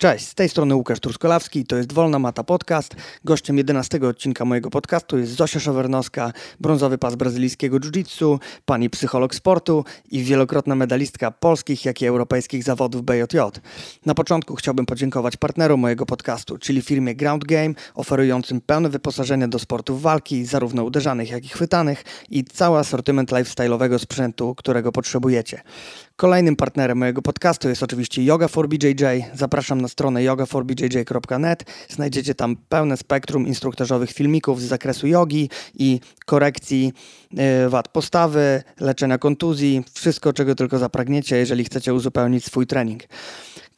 Cześć, z tej strony Łukasz Truskolawski, to jest Wolna Mata Podcast. Gościem 11 odcinka mojego podcastu jest Zosia Szowernowska, brązowy pas brazylijskiego jiu-jitsu, pani psycholog sportu i wielokrotna medalistka polskich, jak i europejskich zawodów BJJ. Na początku chciałbym podziękować partnerom mojego podcastu, czyli firmie Ground Game, oferującym pełne wyposażenie do sportów walki, zarówno uderzanych, jak i chwytanych i cały asortyment lifestyle'owego sprzętu, którego potrzebujecie. Kolejnym partnerem mojego podcastu jest oczywiście Yoga for BJJ. Zapraszam na stronę yogaforbjj.net. Znajdziecie tam pełne spektrum instruktażowych filmików z zakresu jogi i korekcji y, wad postawy, leczenia kontuzji, wszystko czego tylko zapragniecie, jeżeli chcecie uzupełnić swój trening.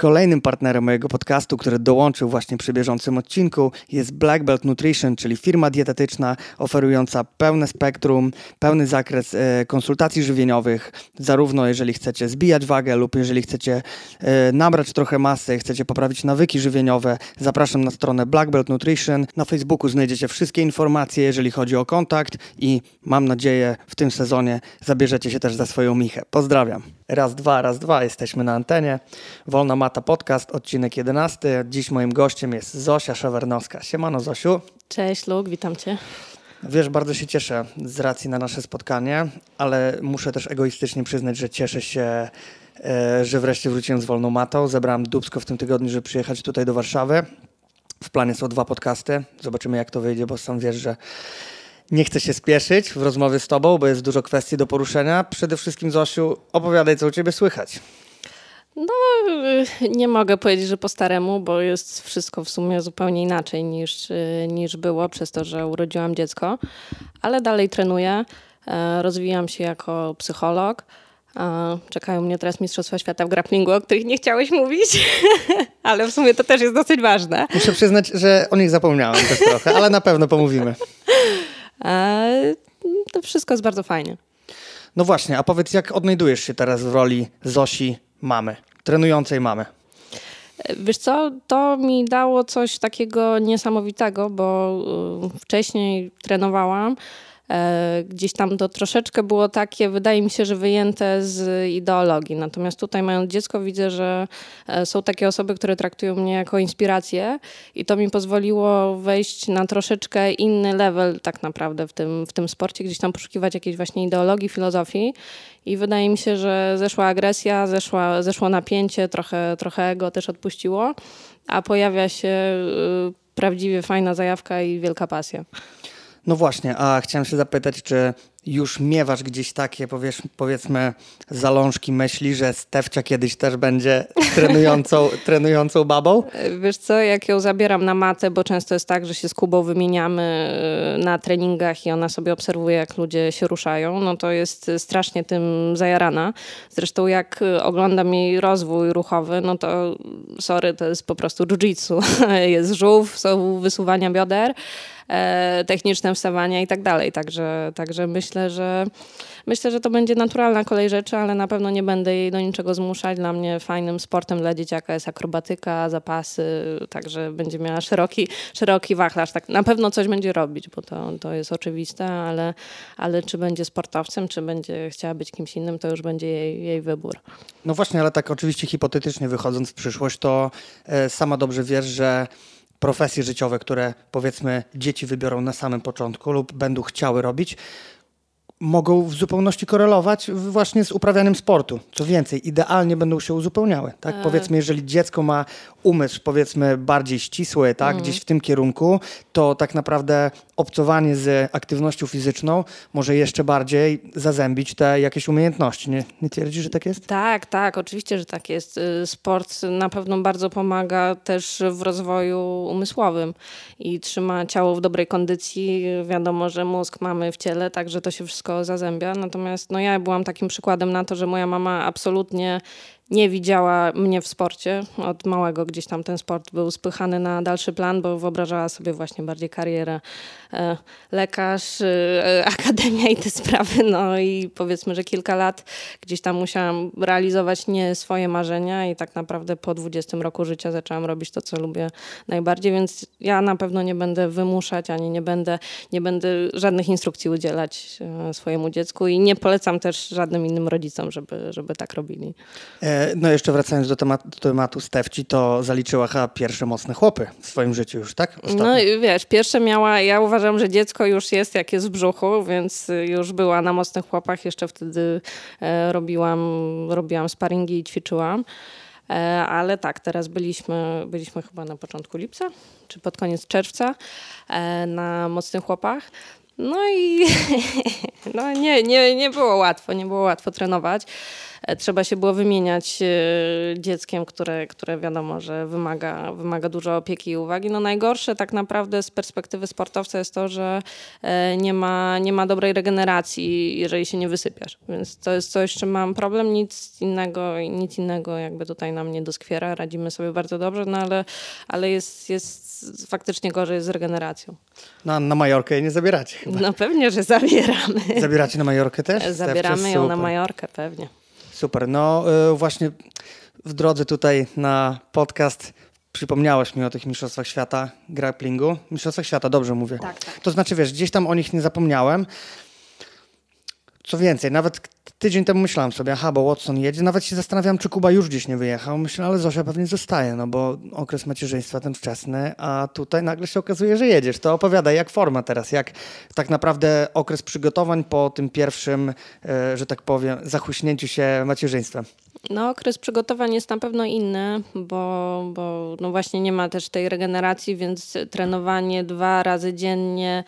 Kolejnym partnerem mojego podcastu, który dołączył właśnie przy bieżącym odcinku, jest Black Belt Nutrition, czyli firma dietetyczna oferująca pełne spektrum, pełny zakres e, konsultacji żywieniowych, zarówno jeżeli chcecie zbijać wagę lub jeżeli chcecie e, nabrać trochę masy, chcecie poprawić nawyki żywieniowe. Zapraszam na stronę Black Belt Nutrition. Na Facebooku znajdziecie wszystkie informacje, jeżeli chodzi o kontakt i mam nadzieję w tym sezonie zabierzecie się też za swoją michę. Pozdrawiam. Raz, dwa, raz, dwa, jesteśmy na antenie. Wolna Mata Podcast, odcinek 11. Dziś moim gościem jest Zosia Szewernowska. Siemano Zosiu. Cześć Luk, witam Cię. Wiesz, bardzo się cieszę z racji na nasze spotkanie, ale muszę też egoistycznie przyznać, że cieszę się, e, że wreszcie wróciłem z Wolną Matą. Zebrałem dubsko w tym tygodniu, żeby przyjechać tutaj do Warszawy. W planie są dwa podcasty. Zobaczymy, jak to wyjdzie, bo sam wiesz, że nie chcę się spieszyć w rozmowie z Tobą, bo jest dużo kwestii do poruszenia. Przede wszystkim, Zosiu, opowiadaj, co u Ciebie słychać. No, y, nie mogę powiedzieć, że po staremu, bo jest wszystko w sumie zupełnie inaczej niż, y, niż było przez to, że urodziłam dziecko, ale dalej trenuję, e, rozwijam się jako psycholog. Czekają mnie teraz Mistrzostwa Świata w grapplingu, o których nie chciałeś mówić, ale w sumie to też jest dosyć ważne. Muszę przyznać, że o nich zapomniałem też trochę, ale na pewno pomówimy. E, to wszystko jest bardzo fajnie. No właśnie, a powiedz, jak odnajdujesz się teraz w roli Zosi mamy, trenującej mamy? Wiesz co, to mi dało coś takiego niesamowitego, bo y, wcześniej trenowałam gdzieś tam to troszeczkę było takie, wydaje mi się, że wyjęte z ideologii. Natomiast tutaj mając dziecko widzę, że e, są takie osoby, które traktują mnie jako inspirację i to mi pozwoliło wejść na troszeczkę inny level tak naprawdę w tym, w tym sporcie, gdzieś tam poszukiwać jakiejś właśnie ideologii, filozofii i wydaje mi się, że zeszła agresja, zeszła, zeszło napięcie, trochę, trochę ego też odpuściło, a pojawia się y, prawdziwie fajna zajawka i wielka pasja. No właśnie, a chciałem się zapytać, czy już miewasz gdzieś takie, powiesz, powiedzmy, zalążki myśli, że Stefcia kiedyś też będzie trenującą, trenującą babą? Wiesz co, jak ją zabieram na matę, bo często jest tak, że się z Kubą wymieniamy y, na treningach i ona sobie obserwuje, jak ludzie się ruszają, no to jest strasznie tym zajarana. Zresztą jak oglądam jej rozwój ruchowy, no to sorry, to jest po prostu jiu-jitsu. jest żółw, są wysuwania bioder, e, techniczne wstawania i tak dalej. Także, także myślę, że myślę, że to będzie naturalna kolej rzeczy, ale na pewno nie będę jej do niczego zmuszać. Dla mnie fajnym sportem dla dzieciaka jest akrobatyka, zapasy, także będzie miała szeroki, szeroki wachlarz. Tak, na pewno coś będzie robić, bo to, to jest oczywiste, ale, ale czy będzie sportowcem, czy będzie chciała być kimś innym, to już będzie jej, jej wybór. No właśnie, ale tak oczywiście hipotetycznie wychodząc w przyszłość, to e, sama dobrze wiesz, że profesje życiowe, które powiedzmy dzieci wybiorą na samym początku lub będą chciały robić, mogą w zupełności korelować właśnie z uprawianiem sportu. Co więcej, idealnie będą się uzupełniały. Tak? E... Powiedzmy, jeżeli dziecko ma umysł powiedzmy bardziej ścisły, tak, mm. gdzieś w tym kierunku, to tak naprawdę obcowanie z aktywnością fizyczną może jeszcze bardziej zazębić te jakieś umiejętności. Nie, nie twierdzisz, że tak jest? Tak, tak, oczywiście, że tak jest. Y, sport na pewno bardzo pomaga też w rozwoju umysłowym i trzyma ciało w dobrej kondycji. Wiadomo, że mózg mamy w ciele, także to się wszystko zazębia. Natomiast no, ja byłam takim przykładem na to, że moja mama absolutnie nie widziała mnie w sporcie. Od małego gdzieś tam ten sport był spychany na dalszy plan, bo wyobrażała sobie właśnie bardziej karierę e, lekarz, e, akademia i te sprawy. No i powiedzmy, że kilka lat gdzieś tam musiałam realizować nie swoje marzenia i tak naprawdę po 20 roku życia zaczęłam robić to, co lubię najbardziej, więc ja na pewno nie będę wymuszać, ani nie będę, nie będę żadnych instrukcji udzielać e, swojemu dziecku i nie polecam też żadnym innym rodzicom, żeby, żeby tak robili. E no jeszcze wracając do tematu, do tematu Stefci, to zaliczyła chyba pierwsze mocne chłopy w swoim życiu już, tak? Ostatnio. No i wiesz, pierwsze miała, ja uważam, że dziecko już jest jak jest w brzuchu, więc już była na mocnych chłopach, jeszcze wtedy e, robiłam, robiłam sparingi i ćwiczyłam. E, ale tak, teraz byliśmy, byliśmy chyba na początku lipca, czy pod koniec czerwca e, na mocnych chłopach. No i no nie, nie, nie było łatwo, nie było łatwo trenować. E, trzeba się było wymieniać e, dzieckiem, które, które wiadomo, że wymaga, wymaga dużo opieki i uwagi. No najgorsze tak naprawdę z perspektywy sportowca jest to, że e, nie ma, nie ma dobrej regeneracji, jeżeli się nie wysypiasz. Więc to jest coś, z czym mam problem. Nic innego, nic innego jakby tutaj nam nie doskwiera. Radzimy sobie bardzo dobrze, no ale, ale jest, jest faktycznie gorzej z regeneracją. No, na Majorkę nie zabieracie chyba. No pewnie, że zabieramy. Zabieracie na Majorkę też? Zabieramy ją na Majorkę, pewnie. Super. No y, właśnie w drodze tutaj na podcast przypomniałeś mi o tych Mistrzostwach Świata grapplingu. Mistrzostwach Świata, dobrze mówię. Tak, tak. To znaczy, wiesz, gdzieś tam o nich nie zapomniałem. Co więcej, nawet tydzień temu myślałem sobie, aha, bo Watson jedzie. Nawet się zastanawiam, czy Kuba już gdzieś nie wyjechał. Myślę, ale Zosia pewnie zostaje, no bo okres macierzyństwa ten wczesny, a tutaj nagle się okazuje, że jedziesz. To opowiadaj, jak forma teraz, jak tak naprawdę okres przygotowań po tym pierwszym, e, że tak powiem, zachuśnięciu się macierzyństwem. No, okres przygotowań jest na pewno inny, bo, bo no właśnie nie ma też tej regeneracji, więc trenowanie dwa razy dziennie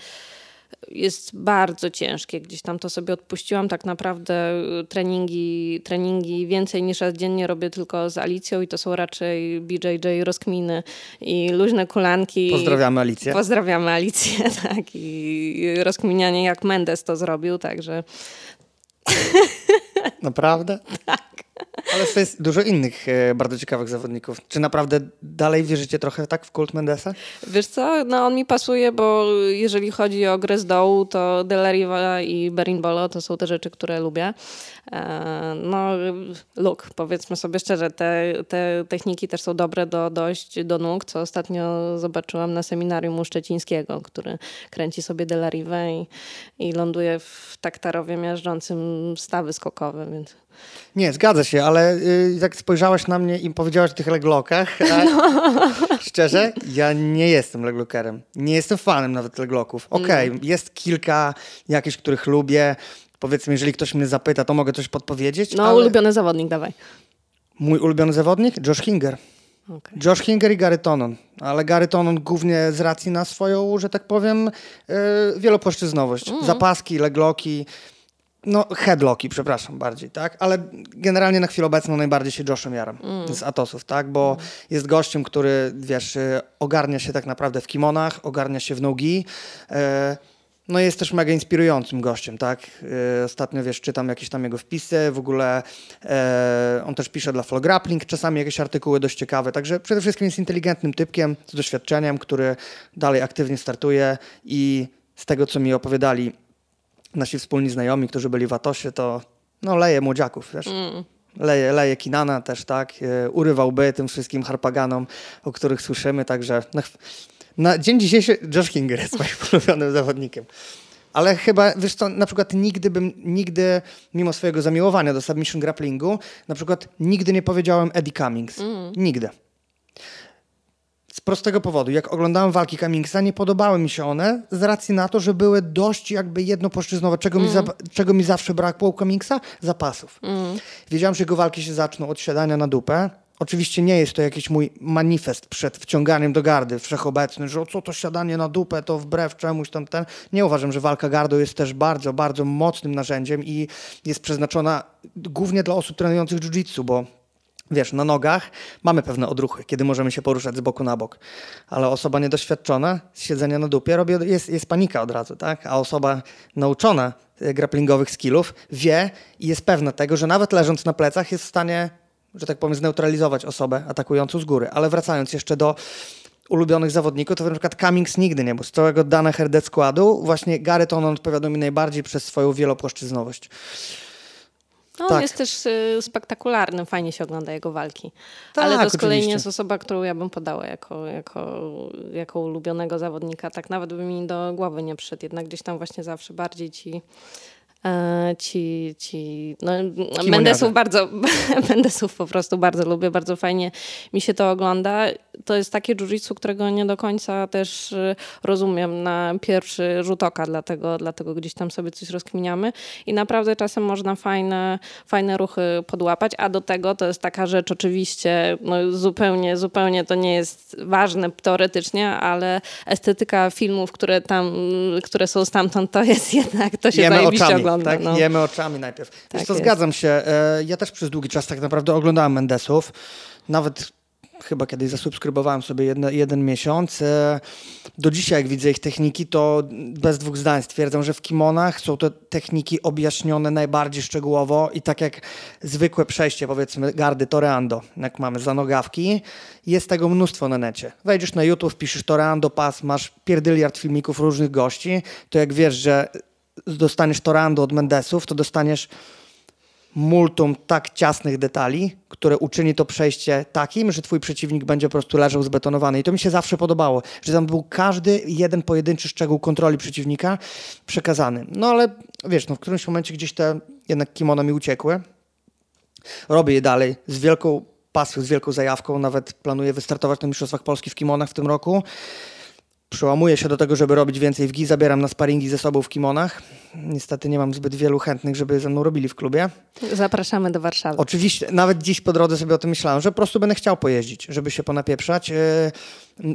jest bardzo ciężkie. Gdzieś tam to sobie odpuściłam. Tak naprawdę y, treningi, treningi więcej niż raz dziennie robię tylko z Alicją i to są raczej BJJ rozkminy i luźne kulanki. Pozdrawiamy Alicję. Pozdrawiamy Alicję, tak. I rozkminianie jak Mendes to zrobił, także... Naprawdę? Tak. Ale to jest dużo innych e, bardzo ciekawych zawodników. Czy naprawdę dalej wierzycie trochę tak w kult Mendesa? Wiesz co, no on mi pasuje, bo jeżeli chodzi o grę z dołu, to Delariva i Berimbolo to są te rzeczy, które lubię. E, no, look, powiedzmy sobie szczerze, te, te techniki też są dobre do dojść do nóg, co ostatnio zobaczyłam na seminarium u Szczecińskiego, który kręci sobie Delarivę i, i ląduje w taktarowie miażdżącym stawy skokowe, więc... Nie, zgadza się, ale y, jak spojrzałaś na mnie i powiedziałaś o tych leglokach, no. szczerze, ja nie jestem leglokerem. Nie jestem fanem nawet legloków. Okej, okay, no. jest kilka jakichś, których lubię, powiedzmy, jeżeli ktoś mnie zapyta, to mogę coś podpowiedzieć. No, ale... ulubiony zawodnik, dawaj. Mój ulubiony zawodnik? Josh Hinger. Okay. Josh Hinger i Gary Tonon. Ale Gary Tonon głównie z racji na swoją, że tak powiem, yy, wielopłaszczyznowość. Mm. Zapaski, legloki, no headlocki, przepraszam, bardziej, tak? Ale generalnie na chwilę obecną najbardziej się Joshem jaram mm. z Atosów, tak? Bo mm. jest gościem, który, wiesz, y, ogarnia się tak naprawdę w kimonach, ogarnia się w nogi, yy, no jest też mega inspirującym gościem, tak? Yy, ostatnio, wiesz, czytam jakieś tam jego wpisy, w ogóle on też pisze dla Flow Grappling, czasami jakieś artykuły dość ciekawe, także przede wszystkim jest inteligentnym typkiem z doświadczeniem, który dalej aktywnie startuje i z tego, co mi opowiadali nasi wspólni znajomi, którzy byli w Atosie, to no leje młodziaków, wiesz? Mm. Leje, leje Kinana też, tak? Yy, urywałby tym wszystkim harpaganom, o których słyszymy, także... No, na dzień dzisiejszy Josh Kinger jest moim ulubionym zawodnikiem. Ale chyba, wiesz co, na przykład nigdy bym, nigdy, mimo swojego zamiłowania do submission grapplingu, na przykład nigdy nie powiedziałem Eddie Cummings. Mm. Nigdy. Prostego powodu, jak oglądałem walki Cummingsa, nie podobały mi się one z racji na to, że były dość jakby jednopłaszczyznowe. Czego, mm. mi, za, czego mi zawsze brakło u Cummingsa? Zapasów. Mm. Wiedziałem, że jego walki się zaczną od siadania na dupę, Oczywiście nie jest to jakiś mój manifest przed wciąganiem do gardy wszechobecny, że o co to siadanie na dupę, to wbrew czemuś tam ten. Nie uważam, że walka gardą jest też bardzo, bardzo mocnym narzędziem i jest przeznaczona głównie dla osób trenujących jiu-jitsu, bo wiesz, na nogach mamy pewne odruchy, kiedy możemy się poruszać z boku na bok, ale osoba niedoświadczona z siedzenia na dupie robi, jest, jest panika od razu, tak? A osoba nauczona e, grapplingowych skillów wie i jest pewna tego, że nawet leżąc na plecach jest w stanie że tak powiem, zneutralizować osobę atakującą z góry. Ale wracając jeszcze do ulubionych zawodników, to na przykład Cummings nigdy nie był. Z całego Dana Herdet składu właśnie Garrett on odpowiadał mi najbardziej przez swoją wielopłaszczyznowość. No, tak. On jest też y, spektakularny, fajnie się ogląda jego walki. Tak, Ale to z kolei nie jest osoba, którą ja bym podała jako, jako, jako ulubionego zawodnika. Tak nawet by mi do głowy nie przyszedł. Jednak gdzieś tam właśnie zawsze bardziej ci ci, ci no, Mendesów bardzo, Mendesów po prostu bardzo lubię, bardzo fajnie mi się to ogląda. To jest takie jiu którego nie do końca też e, rozumiem na pierwszy rzut oka, dlatego, dlatego gdzieś tam sobie coś rozkminiamy i naprawdę czasem można fajne, fajne ruchy podłapać, a do tego to jest taka rzecz oczywiście, no zupełnie, zupełnie to nie jest ważne teoretycznie, ale estetyka filmów, które tam, które są stamtąd, to jest jednak, to się Jemy zajebiście oczami, ogląda. Tak? No. Jemy oczami najpierw. Tak Wiesz co, jest. zgadzam się. E, ja też przez długi czas tak naprawdę oglądałem Mendesów. Nawet chyba kiedyś zasubskrybowałem sobie jedne, jeden miesiąc. E, do dzisiaj, jak widzę ich techniki, to bez dwóch zdań stwierdzam, że w kimonach są to techniki objaśnione najbardziej szczegółowo i tak jak zwykłe przejście, powiedzmy, gardy toreando, jak mamy za nogawki, jest tego mnóstwo na necie. Wejdziesz na YouTube, piszesz toreando pas, masz pierdyliard filmików różnych gości, to jak wiesz, że dostaniesz torando od Mendesów, to dostaniesz multum tak ciasnych detali, które uczyni to przejście takim, że twój przeciwnik będzie po prostu leżał zbetonowany. I to mi się zawsze podobało, że tam był każdy jeden pojedynczy szczegół kontroli przeciwnika przekazany. No ale wiesz, no w którymś momencie gdzieś te jednak kimono mi uciekły. Robię je dalej z wielką pasją, z wielką zajawką. Nawet planuję wystartować na Mistrzostwach Polski w kimonach w tym roku. Przełamuję się do tego, żeby robić więcej w GI, zabieram na sparingi ze sobą w kimonach. Niestety nie mam zbyt wielu chętnych, żeby ze mną robili w klubie. Zapraszamy do Warszawy. Oczywiście, nawet dziś po drodze sobie o tym myślałem, że po prostu będę chciał pojeździć, żeby się ponapieprzać. Yy,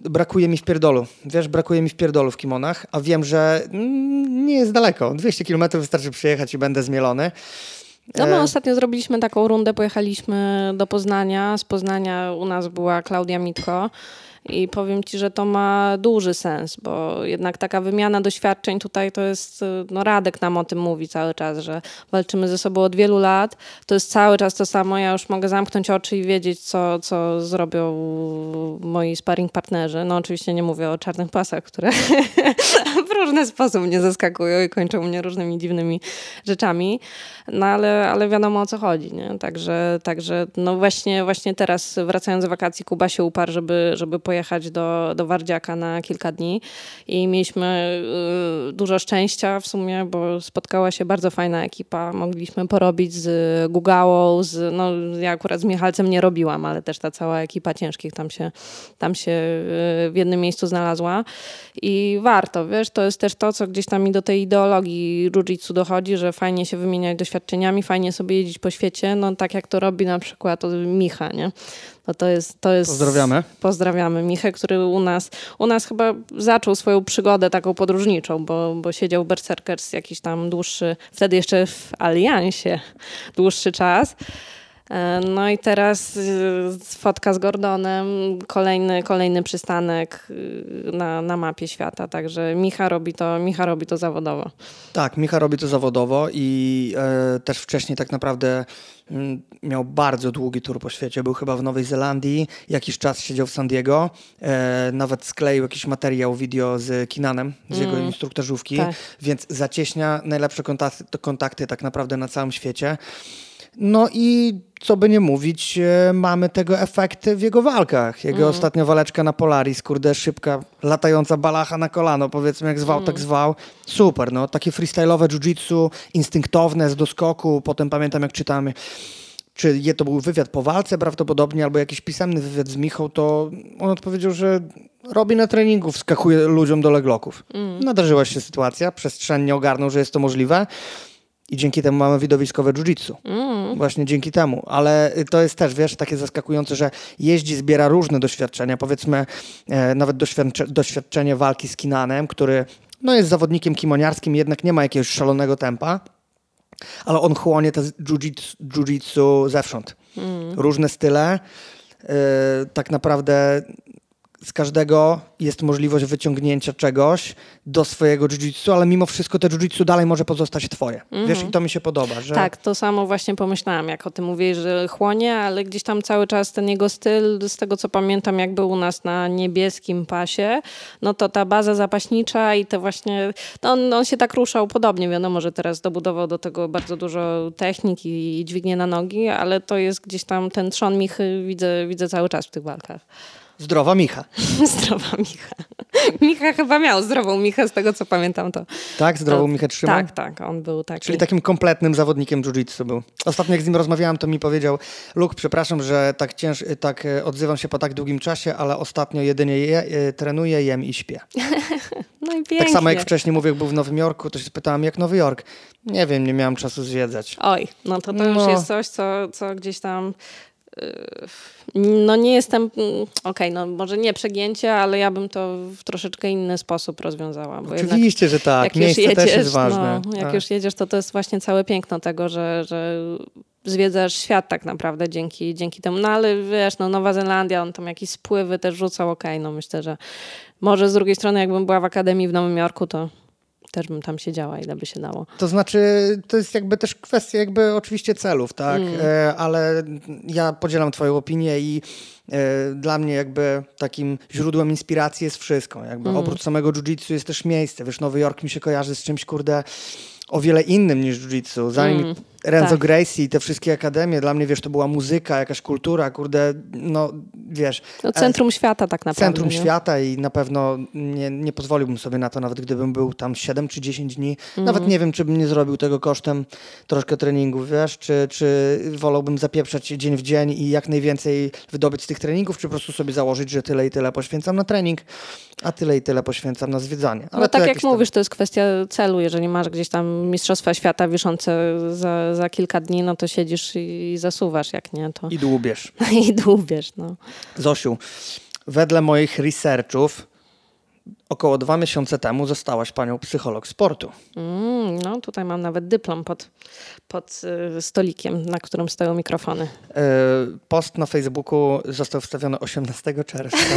brakuje mi w pierdolu. Wiesz, brakuje mi w pierdolu w kimonach, a wiem, że mm, nie jest daleko. 200 km wystarczy przyjechać i będę zmielony. No my e, ostatnio zrobiliśmy taką rundę, pojechaliśmy do Poznania. Z Poznania u nas była Klaudia Mitko. I powiem Ci, że to ma duży sens, bo jednak taka wymiana doświadczeń tutaj to jest, no Radek nam o tym mówi cały czas, że walczymy ze sobą od wielu lat. To jest cały czas to samo. Ja już mogę zamknąć oczy i wiedzieć, co, co zrobią moi sparring partnerzy. No oczywiście nie mówię o czarnych pasach, które w różny sposób mnie zaskakują i kończą mnie różnymi dziwnymi rzeczami. No ale, ale wiadomo o co chodzi, nie? Także, także no właśnie, właśnie teraz wracając z wakacji Kuba się uparł, żeby, żeby pojechać pojechać do, do Wardziaka na kilka dni i mieliśmy y, dużo szczęścia w sumie, bo spotkała się bardzo fajna ekipa. Mogliśmy porobić z Gugałą, z, no ja akurat z Michalcem nie robiłam, ale też ta cała ekipa ciężkich tam się, tam się y, w jednym miejscu znalazła i warto, wiesz, to jest też to, co gdzieś tam mi do tej ideologii jiu-jitsu dochodzi, że fajnie się wymieniać doświadczeniami, fajnie sobie jeździć po świecie, no tak jak to robi na przykład Micha, nie? No to jest, to jest... Pozdrawiamy. Pozdrawiamy Michę, który u nas, u nas chyba zaczął swoją przygodę taką podróżniczą, bo, bo siedział Berserkers jakiś tam dłuższy, wtedy jeszcze w Aliansie dłuższy czas. E, no i teraz y, fotka z Gordonem, kolejny, kolejny przystanek y, na, na mapie świata, także Micha robi, to, Micha robi to zawodowo. Tak, Micha robi to zawodowo i e, też wcześniej tak naprawdę m, miał bardzo długi tur po świecie. Był chyba w Nowej Zelandii, jakiś czas siedział w San Diego, e, nawet skleił jakiś materiał wideo z Kinanem, z mm. jego instruktorzówki, tak. więc zacieśnia najlepsze kontakty, kontakty tak naprawdę na całym świecie. No i co by nie mówić, e, mamy tego efekty w jego walkach. Jego mm. ostatnia waleczka na Polaris, kurde, szybka, latająca balacha na kolano, powiedzmy jak zwał, mm. tak zwał. Super, no, takie freestyle'owe jiu-jitsu, instynktowne, z doskoku. Potem pamiętam jak czytamy, czy je to był wywiad po walce prawdopodobnie, albo jakiś pisemny wywiad z Michał, to on odpowiedział, że robi na treningu, wskakuje ludziom do legloków. Mm. Nadarzyła się sytuacja, przestrzennie ogarnął, że jest to możliwe. I dzięki temu mamy widowiskowe jiu-jitsu. Mm. Właśnie dzięki temu. Ale to jest też, wiesz, takie zaskakujące, że jeździ, zbiera różne doświadczenia. Powiedzmy, e, nawet doświadcze, doświadczenie walki z Kinanem, który no, jest zawodnikiem kimoniarskim, jednak nie ma jakiegoś szalonego tempa, ale on chłonie te jiu-jitsu zewsząd. Mm. Różne style. E, tak naprawdę z każdego jest możliwość wyciągnięcia czegoś do swojego jiu-jitsu, ale mimo wszystko te jiu-jitsu dalej może pozostać twoje. Mm -hmm. Wiesz, i to mi się podoba. Że... Tak, to samo właśnie pomyślałam, jak o tym mówisz, że chłonie, ale gdzieś tam cały czas ten jego styl, z tego co pamiętam, jak był u nas na niebieskim pasie, no to ta baza zapaśnicza i te właśnie, no on, on się tak ruszał podobnie, wiadomo, że teraz dobudował do tego bardzo dużo technik i, i dźwignie na nogi, ale to jest gdzieś tam ten trzon Michy widzę, widzę cały czas w tych walkach. Zdrowa Micha. Zdrowa Micha. Micha chyba miał zdrową Michę, z tego co pamiętam to. Tak, zdrową to, Michę trzymał? Tak, tak, on był taki. Czyli takim kompletnym zawodnikiem jiu-jitsu był. Ostatnio jak z nim rozmawiałam, to mi powiedział, Luke, przepraszam, że tak, cięż, tak e, odzywam się po tak długim czasie, ale ostatnio jedynie je, e, trenuję, jem i śpię. no i pięknie. Tak samo jak wcześniej mówię, jak był w Nowym Jorku, to się spytałam, jak Nowy Jork? Nie wiem, nie miałam czasu zwiedzać. Oj, no to to no. już jest coś, co, co gdzieś tam no nie jestem, mm, okej, okay, no może nie przegięcie, ale ja bym to w troszeczkę inny sposób rozwiązała. Oczywiście, że tak. Jak Miejsce jedziesz, też jest ważne. No, jak tak. już jedziesz, to to jest właśnie całe piękno tego, że, że zwiedzasz świat tak naprawdę dzięki, dzięki temu. No ale wiesz, no Nowa Zelandia, on tam jakieś spływy też rzucał, okej, okay, no myślę, że może z drugiej strony jakbym była w Akademii w Nowym Jorku, to też bym tam siedziała, ile by się dało. To znaczy, to jest jakby też kwestia jakby oczywiście celów, tak? Mm. E, ale ja podzielam twoją opinię i e, dla mnie jakby takim źródłem inspiracji jest wszystko. Jakby mm. Oprócz samego jiu-jitsu jest też miejsce. Wiesz, Nowy Jork mi się kojarzy z czymś, kurde, o wiele innym niż jiu-jitsu. Zanim mm. Renzo tak. Gracie i te wszystkie akademie, dla mnie, wiesz, to była muzyka, jakaś kultura, kurde, no, wiesz. No, centrum e, świata tak naprawdę. Centrum nie? świata i na pewno nie, nie pozwoliłbym sobie na to, nawet gdybym był tam 7 czy 10 dni. Mm. Nawet nie wiem, czy bym nie zrobił tego kosztem troszkę treningów, wiesz, czy, czy wolałbym zapieprzać dzień w dzień i jak najwięcej wydobyć z tych treningów, czy po prostu sobie założyć, że tyle i tyle poświęcam na trening, a tyle i tyle poświęcam na zwiedzanie. Ale no tak jak mówisz, to jest kwestia celu. Jeżeli masz gdzieś tam Mistrzostwa Świata wiszące za, za kilka dni, no to siedzisz i zasuwasz, jak nie, to... I dłubiesz. I dłubiesz, no. Zosiu, wedle moich researchów około dwa miesiące temu zostałaś panią psycholog sportu. Mm, no, tutaj mam nawet dyplom pod, pod y, stolikiem, na którym stoją mikrofony. Y, post na Facebooku został wstawiony 18 czerwca.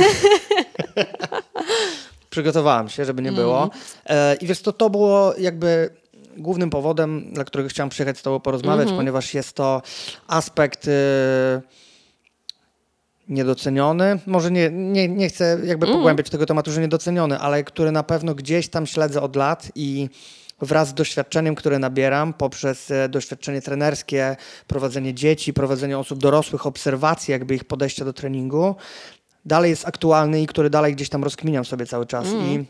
Przygotowałam się, żeby nie było. Mm. I wiesz, to, to było jakby głównym powodem, dla którego chciałam przyjechać z Tobą porozmawiać, mm -hmm. ponieważ jest to aspekt y, niedoceniony. Może nie, nie, nie chcę jakby mm. pogłębiać tego tematu, że niedoceniony, ale który na pewno gdzieś tam śledzę od lat i wraz z doświadczeniem, które nabieram poprzez e, doświadczenie trenerskie, prowadzenie dzieci, prowadzenie osób dorosłych, obserwacji jakby ich podejścia do treningu, dalej jest aktualny i który dalej gdzieś tam rozkminiam sobie cały czas. Mm. I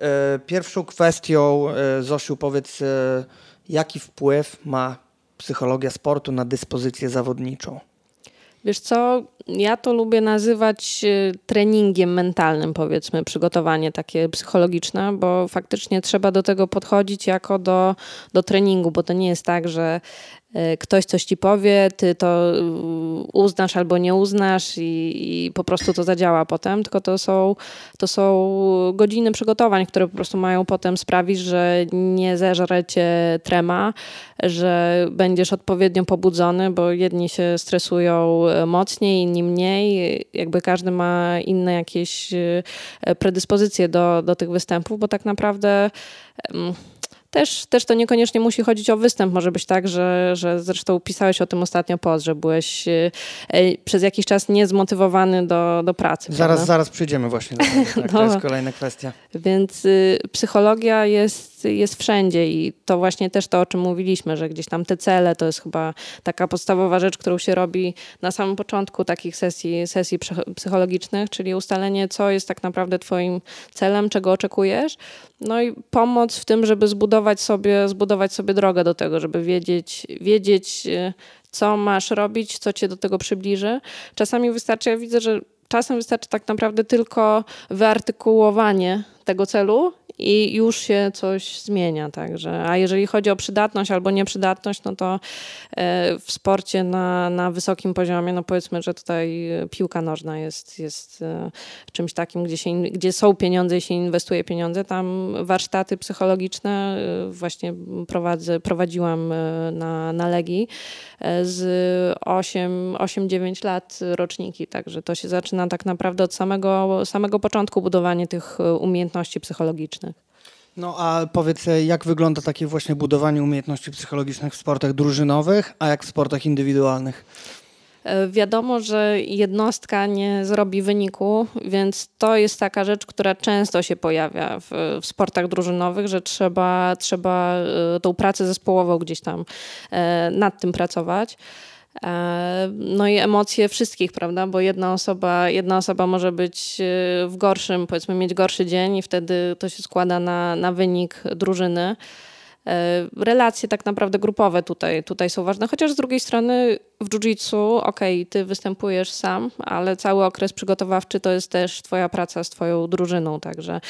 E, pierwszą kwestią, e, Zosiu, powiedz, e, jaki wpływ ma psychologia sportu na dyspozycję zawodniczą? Wiesz co, ja to lubię nazywać treningiem mentalnym, powiedzmy, przygotowanie takie psychologiczne, bo faktycznie trzeba do tego podchodzić jako do, do treningu, bo to nie jest tak, że ktoś coś ci powie, ty to e, uznasz albo nie uznasz i, i, po prostu to zadziała potem, tylko to są, to są godziny przygotowań, które po prostu mają potem sprawić, że nie zeżre cię trema, że będziesz odpowiednio pobudzony, bo jedni się stresują e, mocniej, inni mniej, jakby każdy ma inne jakieś predyspozycje do, do tych występów, bo tak naprawdę też, też to niekoniecznie musi chodzić o występ. Może być tak, że, że zresztą pisałeś o tym ostatnio post, że byłeś e, e przez jakiś czas niezmotywowany do, do pracy. Zaraz, prawda? zaraz przyjdziemy właśnie do tego. Tak, no, to jest kolejna kwestia. Więc y, psychologia jest, jest wszędzie i to właśnie też to, o czym mówiliśmy, że gdzieś tam te cele to jest chyba taka podstawowa rzecz, którą się robi na samym początku takich sesji, sesji psychologicznych, czyli ustalenie, co jest tak naprawdę twoim celem, czego oczekujesz, no i pomoc w tym, żeby zbudować sobie, zbudować sobie drogę do tego, żeby wiedzieć, wiedzieć, y, co masz robić, co cię do tego przybliży. Czasami wystarczy, ja widzę, że czasem wystarczy tak naprawdę tylko wyartykułowanie tego celu i już się coś zmienia. Także. A jeżeli chodzi o przydatność albo nieprzydatność, no to e, w sporcie na, na wysokim poziomie, no powiedzmy, że tutaj piłka nożna jest, jest e, czymś takim, gdzie, się, gdzie są pieniądze i się inwestuje pieniądze. Tam warsztaty psychologiczne e, właśnie prowadzę, prowadziłam na, na Legii z 8-9 lat roczniki, także to się zaczyna tak naprawdę od samego, samego początku budowanie tych umiejętności psychologicznych. No a powiedz, jak wygląda takie właśnie budowanie umiejętności psychologicznych w sportach drużynowych, a jak w sportach indywidualnych? E, wiadomo, że jednostka nie zrobi wyniku, więc to jest taka rzecz, która często się pojawia w, w sportach drużynowych, że trzeba, trzeba e, tą pracę zespołową gdzieś tam e, nad tym pracować. E, no i emocje wszystkich, prawda? Bo jedna osoba, jedna osoba może być e, w gorszym, powiedzmy, mieć gorszy dzień i wtedy to się składa na, na wynik drużyny. E, relacje tak naprawdę grupowe tutaj, tutaj są ważne, chociaż z drugiej strony w jiu-jitsu, okej, okay, ty występujesz sam, ale cały okres przygotowawczy to jest też twoja praca z twoją drużyną, także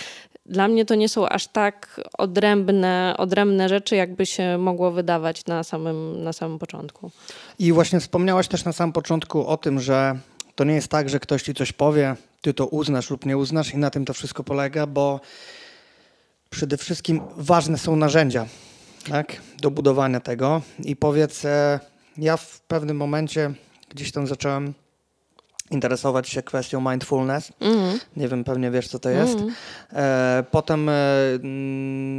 dla mnie to nie są aż tak odrębne, odrębne rzeczy, jakby się mogło wydawać na samym, na samym początku. I właśnie wspomniałaś też na samym początku o tym, że to nie jest tak, że ktoś ci coś powie, ty to uznasz lub nie uznasz i na tym to wszystko polega, bo przede wszystkim ważne są narzędzia tak, do budowania tego. I powiedz, e, ja w pewnym momencie gdzieś tam zacząłem interesować się kwestią mindfulness. Mm. Nie wiem, pewnie wiesz, co to jest. Mm. Potem e,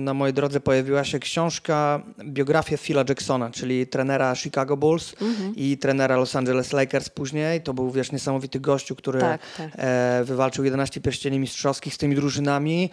na mojej drodze pojawiła się książka, biografia Phila Jacksona, czyli trenera Chicago Bulls mm -hmm. i trenera Los Angeles Lakers później. To był, wiesz, niesamowity gościu, który tak, tak. wywalczył 11 pierścieni mistrzowskich z tymi drużynami